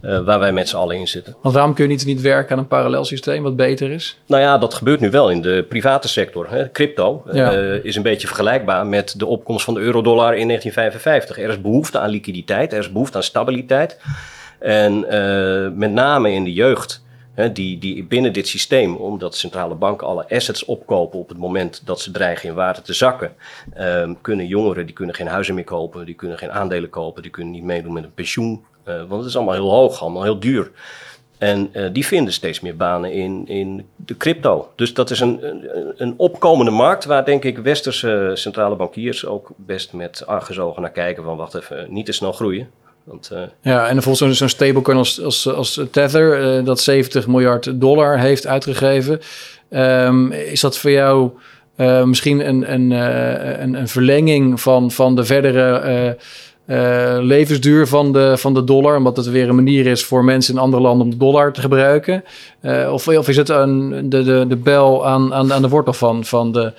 eh, waar wij met z'n allen in zitten. Want waarom kun je niet, niet werken aan een parallel systeem wat beter is? Nou ja, dat gebeurt nu wel in de private sector. Hè. Crypto uh, is een beetje vergelijkbaar met de opkomst van de euro-dollar in 1955. Er is behoefte aan liquiditeit, er is behoefte aan stabiliteit. En uh, met name in de jeugd die, die binnen dit systeem, omdat centrale banken alle assets opkopen op het moment dat ze dreigen in waarde te zakken, um, kunnen jongeren die kunnen geen huizen meer kopen, die kunnen geen aandelen kopen, die kunnen niet meedoen met een pensioen, uh, want het is allemaal heel hoog, allemaal heel duur. En uh, die vinden steeds meer banen in, in de crypto. Dus dat is een, een, een, opkomende markt waar denk ik westerse centrale bankiers ook best met argusogen naar kijken van wacht even, niet te snel groeien. Want, uh... Ja, en bijvoorbeeld zo'n stablecoin als, als, als Tether, uh, dat 70 miljard dollar heeft uitgegeven. Um, is dat voor jou uh, misschien een, een, een, een, verlenging van, van de verdere uh, levensduur van de, van de dollar. Omdat het weer een manier is voor mensen in andere landen om de dollar te gebruiken. Uh, of, of is het een, de, de, de bel aan, aan, aan de wortel van, van de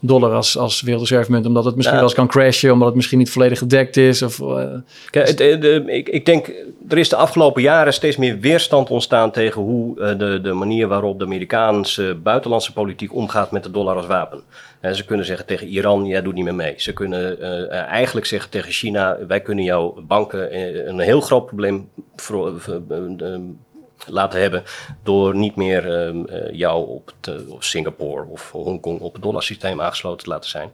dollar als, als wereldreservemunt? Omdat het misschien wel eens kan crashen, omdat het misschien niet volledig gedekt is. Of, uh, Kijk, de, de, ik, ik denk, er is de afgelopen jaren steeds meer weerstand ontstaan tegen hoe de, de manier waarop de Amerikaanse buitenlandse politiek omgaat met de dollar als wapen. En ze kunnen zeggen tegen Iran, jij doet niet meer mee. Ze kunnen uh, eigenlijk zeggen tegen China, wij kunnen jouw banken eh, een heel groot probleem voor, laten hebben door niet meer jou op, het, op Singapore of Hongkong op het dollarsysteem aangesloten te laten zijn.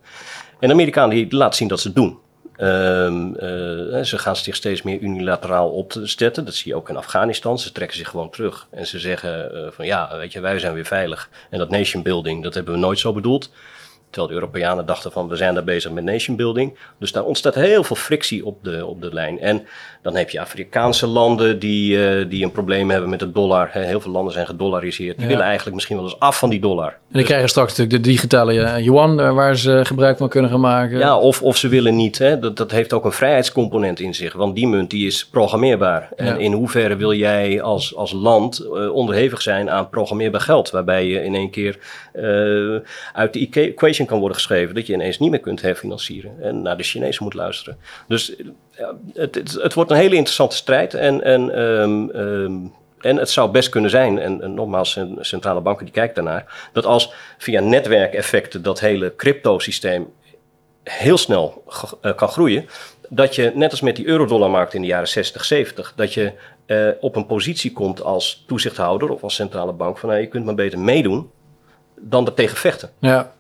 En de Amerikanen die laten zien dat ze het doen. Uh, ze gaan zich steeds meer unilateraal opzetten. Dat zie je ook in Afghanistan. Ze trekken zich gewoon terug. En ze zeggen van ja, weet je, wij zijn weer veilig. En dat nation building, dat hebben we nooit zo bedoeld. Terwijl de Europeanen dachten van we zijn daar bezig met nation building. Dus daar ontstaat heel veel frictie op de, op de lijn. En dan heb je Afrikaanse landen die, uh, die een probleem hebben met de dollar. Heel veel landen zijn gedollariseerd. Die willen eigenlijk misschien wel eens af van die dollar. En die dus, krijgen straks natuurlijk de digitale eh, yuan uh, waar ze gebruik van kunnen gaan maken. Ja, of, of ze willen niet. Hè. Dat, dat heeft ook een vrijheidscomponent in zich. Want die munt die is programmeerbaar. En ja. in hoeverre wil jij als, als land onderhevig zijn aan programmeerbaar geld. Waarbij je in één keer uit de equation kan worden geschreven. Dat je ineens niet meer kunt herfinancieren. En naar de Chinezen moet luisteren. Dus het, het, het, wordt een hele interessante strijd. En, en, um, um, en het zou best kunnen zijn, en, en nogmaals, centrale banken die kijken daarnaar, dat als via netwerkeffecten dat hele crypto-systeem heel snel uh, kan groeien, dat je net als met die eurodollarmarkt in de jaren 60, 70, dat je uh, op een positie komt als toezichthouder of als centrale bank van nou, je kunt maar beter meedoen dan er tegen vechten. Ja.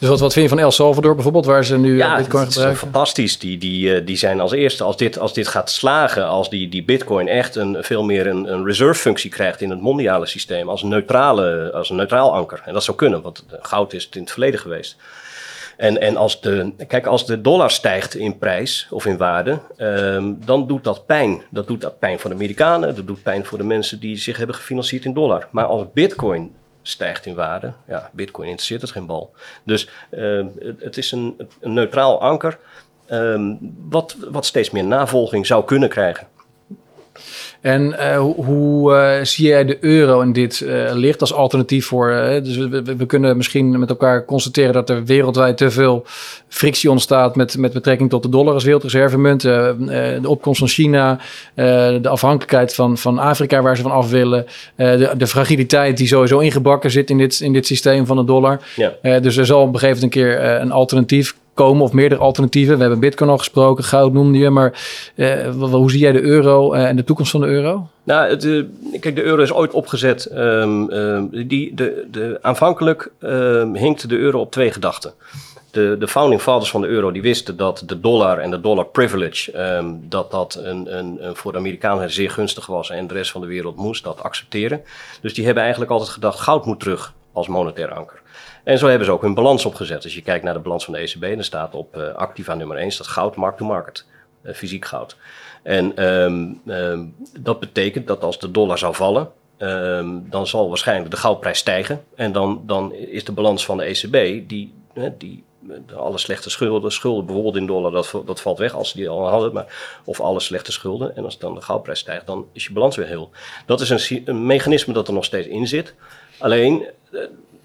Dus wat, wat vind je van El Salvador bijvoorbeeld, waar ze nu ja, Bitcoin gebruiken? Ja, fantastisch. Die, die, eh, die zijn als eerste, als dit, als dit gaat slagen, als die, die Bitcoin echt een, veel meer een, een reserve-functie krijgt in het mondiale systeem, als een, neutrale, als een neutraal anker. En dat zou kunnen, want goud is het in het verleden geweest. En, en als, de, kijk, als de dollar stijgt in prijs of in waarde, um, dan doet dat pijn. Dat doet dat pijn voor de Amerikanen, dat doet pijn voor de mensen die zich hebben gefinancierd in dollar. Maar als Bitcoin stijgt in waarde. Ja, bitcoin interesseert het geen bal. Dus uh, het is een, een neutraal anker um, wat, wat steeds meer navolging zou kunnen krijgen. En uh, hoe uh, zie jij de euro in dit uh, licht als alternatief voor? dus we, we, kunnen misschien met elkaar constateren dat er wereldwijd te veel frictie ontstaat met, met betrekking tot de dollar als wereldreservemunt. de opkomst van China, de afhankelijkheid van, van Afrika waar ze van af willen. de, de fragiliteit die sowieso ingebakken zit in dit, in dit systeem van de dollar. Ja. dus er zal op een gegeven moment een keer een alternatief komen of meerdere alternatieven. We hebben Bitcoin al gesproken, goud noemde je, maar uh, hoe zie jij de euro uh, en de toekomst van de euro? Nou, het, uh, kijk, de euro is ooit opgezet. Um, um, die, de, de, aanvankelijk um, hinkte de euro op twee gedachten. De, de founding fathers van de euro die wisten dat de dollar en de dollar privilege, um, dat dat een, een, een, voor de Amerikanen zeer gunstig was en de rest van de wereld moest dat accepteren. Dus die hebben eigenlijk altijd gedacht, goud moet terug als monetair anker. En zo hebben ze ook hun balans opgezet. Als je kijkt naar de balans van de ECB, dan staat op uh, activa nummer 1 staat goud mark-to-market, uh, fysiek goud. En um, um, dat betekent dat als de dollar zou vallen, um, dan zal waarschijnlijk de goudprijs stijgen. En dan, dan is de balans van de ECB, die, die alle slechte schulden, schulden bijvoorbeeld in dollar, dat, dat valt weg als ze die al hadden. Maar, of alle slechte schulden. En als dan de goudprijs stijgt, dan is je balans weer heel. Dat is een, een mechanisme dat er nog steeds in zit. Alleen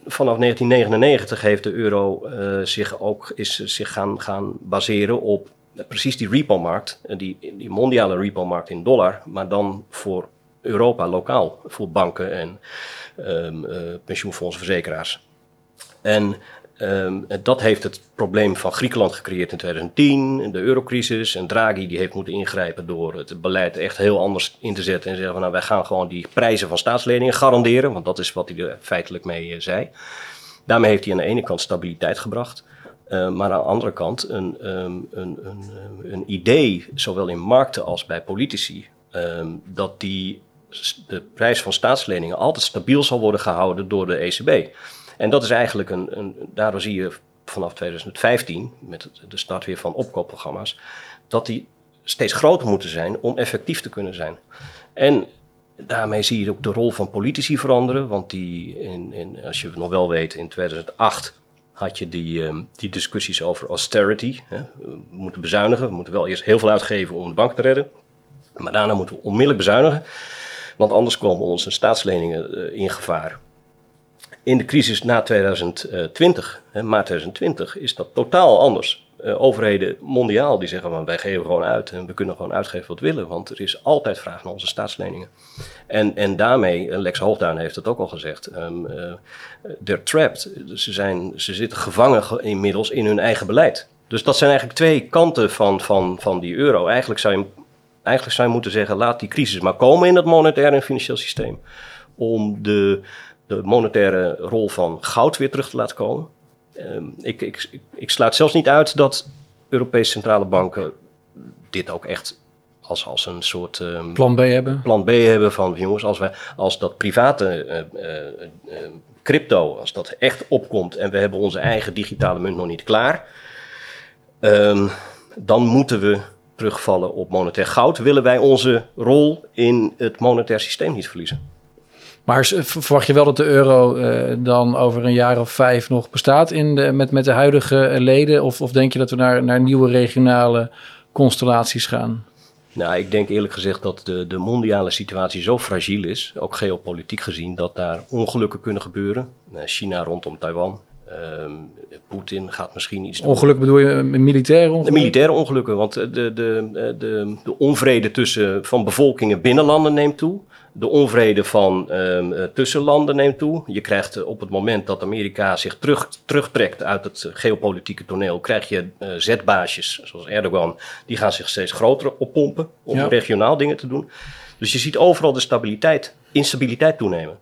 vanaf 1999 heeft de euro uh, zich ook is zich gaan, gaan baseren op precies die repo-markt, die, die mondiale repo-markt in dollar, maar dan voor Europa lokaal, voor banken en um, pensioenfondsen, verzekeraars. En Um, dat heeft het probleem van Griekenland gecreëerd in 2010, de eurocrisis. En Draghi die heeft moeten ingrijpen door het beleid echt heel anders in te zetten. En zeggen van nou wij gaan gewoon die prijzen van staatsleningen garanderen. Want dat is wat hij er feitelijk mee uh, zei. Daarmee heeft hij aan de ene kant stabiliteit gebracht. Uh, maar aan de andere kant een, um, een, een, een, idee, zowel in markten als bij politici, dat die, de prijs van staatsleningen altijd stabiel zal worden gehouden door de ECB. En dat is eigenlijk een, een daardoor zie je vanaf 2015, met de start weer van opkoopprogramma's, dat die steeds groter moeten zijn om effectief te kunnen zijn. En daarmee zie je ook de rol van politici veranderen, want die, in, in, als je nog wel weet, in 2008 had je die, um, die discussies over austerity. Hè. We moeten bezuinigen, we moeten wel eerst heel veel uitgeven om de bank te redden, maar daarna moeten we onmiddellijk bezuinigen, want anders komen onze staatsleningen uh, in gevaar in de crisis na 2020, hè, maart 2020, is dat totaal anders. Uh, overheden mondiaal die zeggen van wij geven gewoon uit en we kunnen gewoon uitgeven wat we willen, want er is altijd vraag naar onze staatsleningen. En, en daarmee, Lex Hoogduin heeft het ook al gezegd, um, uh, they're trapped. Ze, zijn, ze zitten gevangen inmiddels in hun eigen beleid. Dus dat zijn eigenlijk twee kanten van, van, van die euro. Eigenlijk zou, je, eigenlijk zou je moeten zeggen, laat die crisis maar komen in het monetair en financieel systeem. Om de, de monetaire rol van goud weer terug te laten komen. Um, ik, ik, ik, sluit zelfs niet uit dat Europese centrale banken dit ook echt als, als een soort um, plan B hebben. Plan B hebben van jongens, als, wij, als dat private uh, uh, uh, crypto, als dat echt opkomt en we hebben onze eigen digitale munt nog niet klaar, um, dan moeten we terugvallen op monetair goud. Willen wij onze rol in het monetair systeem niet verliezen? Maar verwacht je wel dat de euro uh, dan over een jaar of vijf nog bestaat in de, met, met de huidige leden? Of, of denk je dat we naar, naar nieuwe regionale constellaties gaan? Nou, ik denk eerlijk gezegd dat de, de mondiale situatie zo fragiel is, ook geopolitiek gezien, dat daar ongelukken kunnen gebeuren. Eh, China rondom Taiwan, Um, Poetin gaat misschien iets. Ongeluk bedoel je militaire ongelukken? De militaire ongelukken, want de, de, de, de, onvrede tussen, van bevolkingen binnen landen neemt toe. De onvrede van um, tussen landen neemt toe. Je krijgt op het moment dat Amerika zich terug, terugtrekt uit het geopolitieke toneel, krijg je uh, zetbaasjes zoals Erdogan, die gaan zich steeds groter oppompen om ja. regionaal dingen te doen. Dus je ziet overal de stabiliteit, instabiliteit toenemen.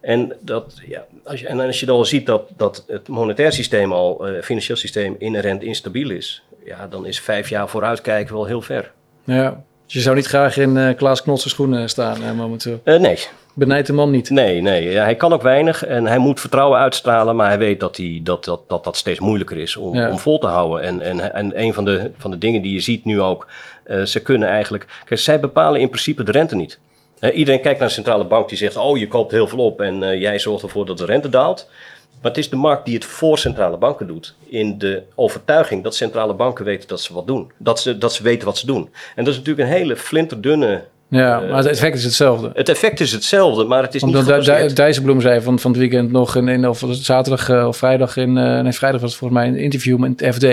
En, dat, ja, als je, en als je dan al ziet dat, dat het monetair systeem al, uh, financieel systeem, inherent instabiel is, ja, dan is vijf jaar vooruitkijken wel heel ver. Ja, dus je zou niet graag in uh, Klaas Knotsen schoenen staan uh, momenteel? Nee. Benijd de man niet? Nee, nee. Ja, hij kan ook weinig en hij moet vertrouwen uitstralen, maar hij weet dat hij, dat, dat, dat, dat steeds moeilijker is om, ja. om vol te houden. En, en, en een van de, van de dingen die je ziet nu ook, ze kunnen eigenlijk... Kijk, zij bepalen in principe de rente niet. Uh, iedereen kijkt naar een centrale bank die zegt: Oh, je koopt heel veel op en uh, jij zorgt ervoor dat de rente daalt. Maar het is de markt die het voor centrale banken doet. In de overtuiging dat centrale banken weten dat ze wat doen. Dat ze, dat ze weten wat ze doen. En dat is natuurlijk een hele flinterdunne. Ja, maar het effect is hetzelfde. Het effect is hetzelfde, maar het is Omdat niet Omdat Dijsselbloem zei van, van het weekend nog... In, in, of zaterdag of vrijdag in... nee, vrijdag was het volgens mij een interview met het FD...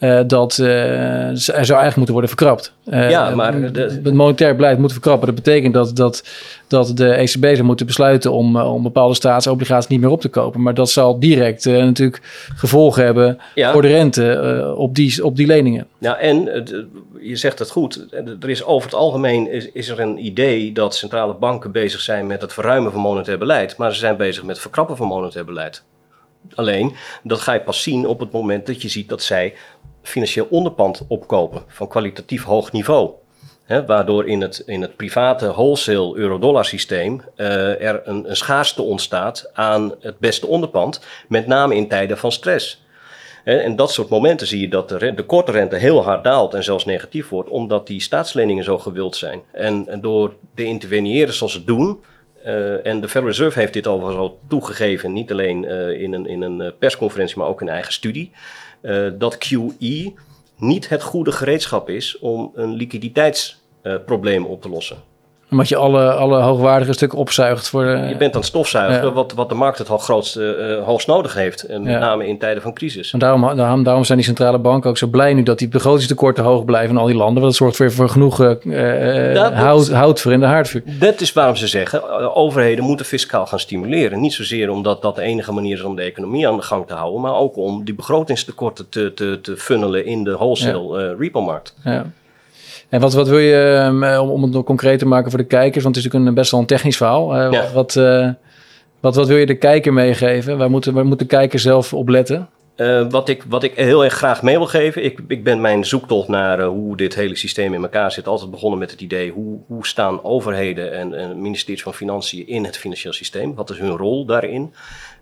Uh, dat uh, er zou eigenlijk moeten worden verkrapt. Uh, ja, maar de... het monetair beleid moet verkrappen. Dat betekent dat, dat, dat de ECB zou moeten besluiten om, om bepaalde staatsobligaties niet meer op te kopen. Maar dat zal direct natuurlijk gevolgen hebben ja. voor de rente op, die, op die leningen. Ja, en je zegt het goed. Er is over het algemeen is, is er een idee dat centrale banken bezig zijn met het verruimen van monetair beleid. Maar ze zijn bezig met het verkrappen van monetair beleid. Alleen, dat ga je pas zien op het moment dat je ziet dat zij financieel onderpand opkopen van kwalitatief hoog niveau. Waardoor in het, in het private wholesale euro-dollar systeem uh, er een, een schaarste ontstaat aan het beste onderpand, met name in tijden van stress. En dat soort momenten zie je dat de, de korte rente heel hard daalt en zelfs negatief wordt, omdat die staatsleningen zo gewild zijn. En, door te interveneren zoals ze doen, uh, en de Federal Reserve heeft dit overigens al toegegeven, niet alleen uh, in een, in een persconferentie, maar ook in eigen studie, dat QE niet het goede gereedschap is om een liquiditeitsprobleem op te lossen omdat je alle, alle hoogwaardige stukken opzuigt. Voor Je bent aan het stofzuigen, wat, wat de markt het grootste, uh, hoogst nodig heeft. En met name in tijden van crisis. En daarom, daarom, daarom zijn die centrale banken ook zo blij nu dat die begrotingstekorten hoog blijven in al die landen. Want dat zorgt weer voor genoeg uh, hout, hout voor in de haardvuur. Dat is waarom ze zeggen, overheden moeten fiscaal gaan stimuleren. Niet zozeer omdat dat de enige manier is om de economie aan de gang te houden. Maar ook om die begrotingstekorten te, te, te funnelen in de wholesale ja. repo-markt. Ja. En wat, wat wil je, um, om het nog concreet te maken voor de kijkers, want het is natuurlijk een, best wel een technisch verhaal. Uh, ja. wat, uh, wat, wat wil je de kijker meegeven? Waar moet, waar moet de kijker zelf op letten? Uh, wat, ik, wat ik heel erg graag mee wil geven, ik, ik ben mijn zoektocht naar uh, hoe dit hele systeem in elkaar zit, altijd begonnen met het idee hoe, hoe staan overheden en, en ministeries van Financiën in het financieel systeem? Wat is hun rol daarin?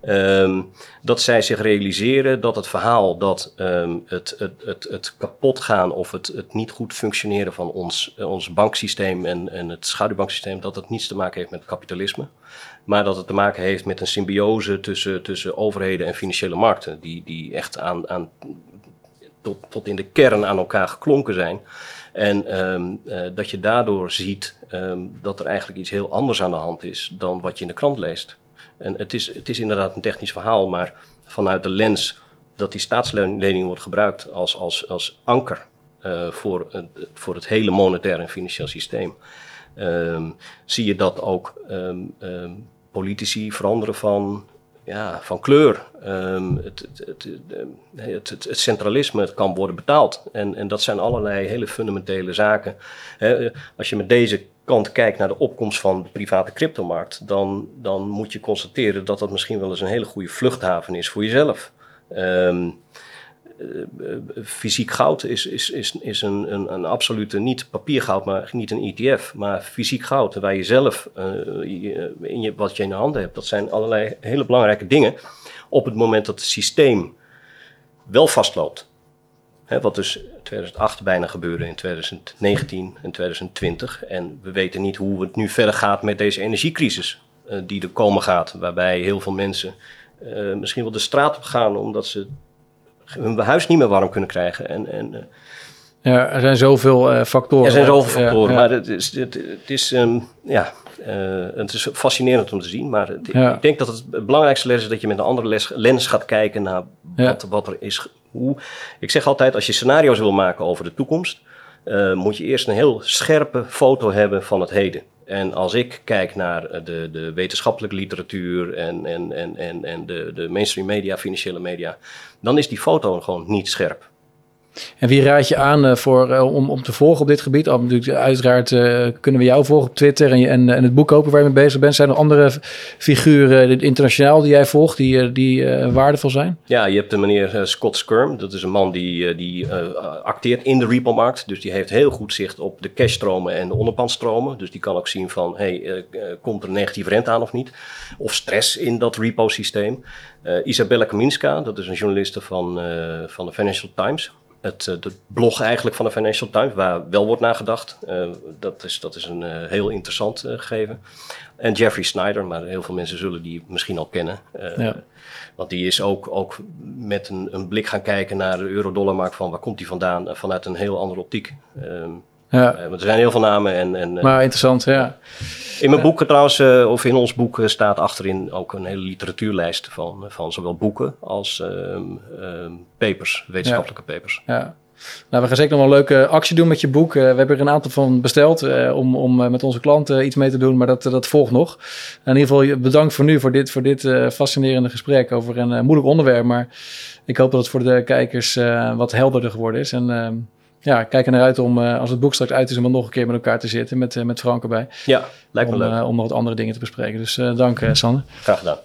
Um, dat zij zich realiseren dat het verhaal dat um, het, het, het, het kapot gaan of het, het niet goed functioneren van ons, ons banksysteem en, en het schaduwbanksysteem, dat het niets te maken heeft met kapitalisme. Maar dat het te maken heeft met een symbiose tussen, tussen overheden en financiële markten, die, die echt aan, aan, tot, tot in de kern aan elkaar geklonken zijn. En um, uh, dat je daardoor ziet dat er eigenlijk iets heel anders aan de hand is dan wat je in de krant leest. En het is, het is inderdaad een technisch verhaal, maar vanuit de lens dat die staatslening wordt gebruikt als, als, als anker uh, voor, uh, voor het hele monetaire en financieel systeem, um, zie je dat ook um, um, politici veranderen van, ja, van kleur. Het, het, het, het, centralisme het kan worden betaald. En, en dat zijn allerlei hele fundamentele zaken. Als je met deze kant kijkt naar de opkomst van de private cryptomarkt, dan, dan moet je constateren dat dat misschien wel eens een hele goede vluchthaven is voor jezelf. Um, uh, fysiek goud is, is, is, is een, een, een absolute, niet papiergoud, maar niet een ETF, maar fysiek goud, waar je zelf je, in je, wat je in de handen hebt. Dat zijn allerlei hele belangrijke dingen op het moment dat het systeem wel vastloopt. Hè, wat dus 2008 bijna gebeurde in 2019 en 2020. En we weten niet hoe het nu verder gaat met deze energiecrisis uh, die er komen gaat. Waarbij heel veel mensen uh, misschien wel de straat op gaan omdat ze hun huis niet meer warm kunnen krijgen. En, en, uh, ja, er zijn zoveel factoren. Er zijn zoveel factoren, ja, ja. maar het is, het, het is um, ja, het is fascinerend om te zien. Maar het, ik denk dat het belangrijkste les is dat je met een andere les, lens gaat kijken naar wat, wat er is Ik zeg altijd, als je scenario's wil maken over de toekomst, uh, moet je eerst een heel scherpe foto hebben van het heden. En als ik kijk naar de, de wetenschappelijke literatuur en, en, en, en, en de, de mainstream media, financiële media, dan is die foto gewoon niet scherp. En wie raad je aan uh, voor, uh, om, om te volgen op dit gebied? Al, uiteraard uh, kunnen we jou volgen op Twitter en, en, en, het boek kopen waar je mee bezig bent. Zijn er andere figuren internationaal die jij volgt die, die waardevol zijn? Ja, je hebt de meneer Scott Skirm. Dat is een man die, die acteert in de repo-markt. Dus die heeft heel goed zicht op de cashstromen en de onderpandstromen. Dus die kan ook zien van, hey, komt er negatieve rente aan of niet? Of stress in dat repo-systeem. Isabella Kaminska, dat is een journaliste van, van de Financial Times het, het, eh, blog eigenlijk van de Financial Times, waar wel wordt nagedacht. Uh, dat, is, dat is een uh, heel interessant uh, gegeven. En Jeffrey Snyder, maar heel veel mensen zullen die misschien al kennen. Ja. Want die is ook, ook met een, een, blik gaan kijken naar de euro-dollarmarkt van waar komt die vandaan, vanuit een heel andere optiek. Ehm, ja. Uh, er zijn heel veel namen. En, en, maar interessant, ja. In mijn boek trouwens, uh, of in ons boek, staat achterin ook een hele literatuurlijst van, van zowel boeken als um, um, papers, wetenschappelijke ja. papers. Ja. Nou, we gaan zeker nog wel een leuke actie doen met je boek. we hebben er een aantal van besteld om, om met onze klanten iets mee te doen, maar dat, dat volgt nog. in ieder geval bedankt voor nu, voor dit, voor dit fascinerende gesprek over een moeilijk onderwerp. Maar ik hoop dat het voor de kijkers wat helderder geworden is. En ehm, ja, kijk er naar uit om, uh, als het boek straks uit is, om nog een keer met elkaar te zitten met, uh, met Frank erbij. Ja, lijkt me om, leuk. Uh, om nog wat andere dingen te bespreken. Dus dank, Sander. Graag gedaan.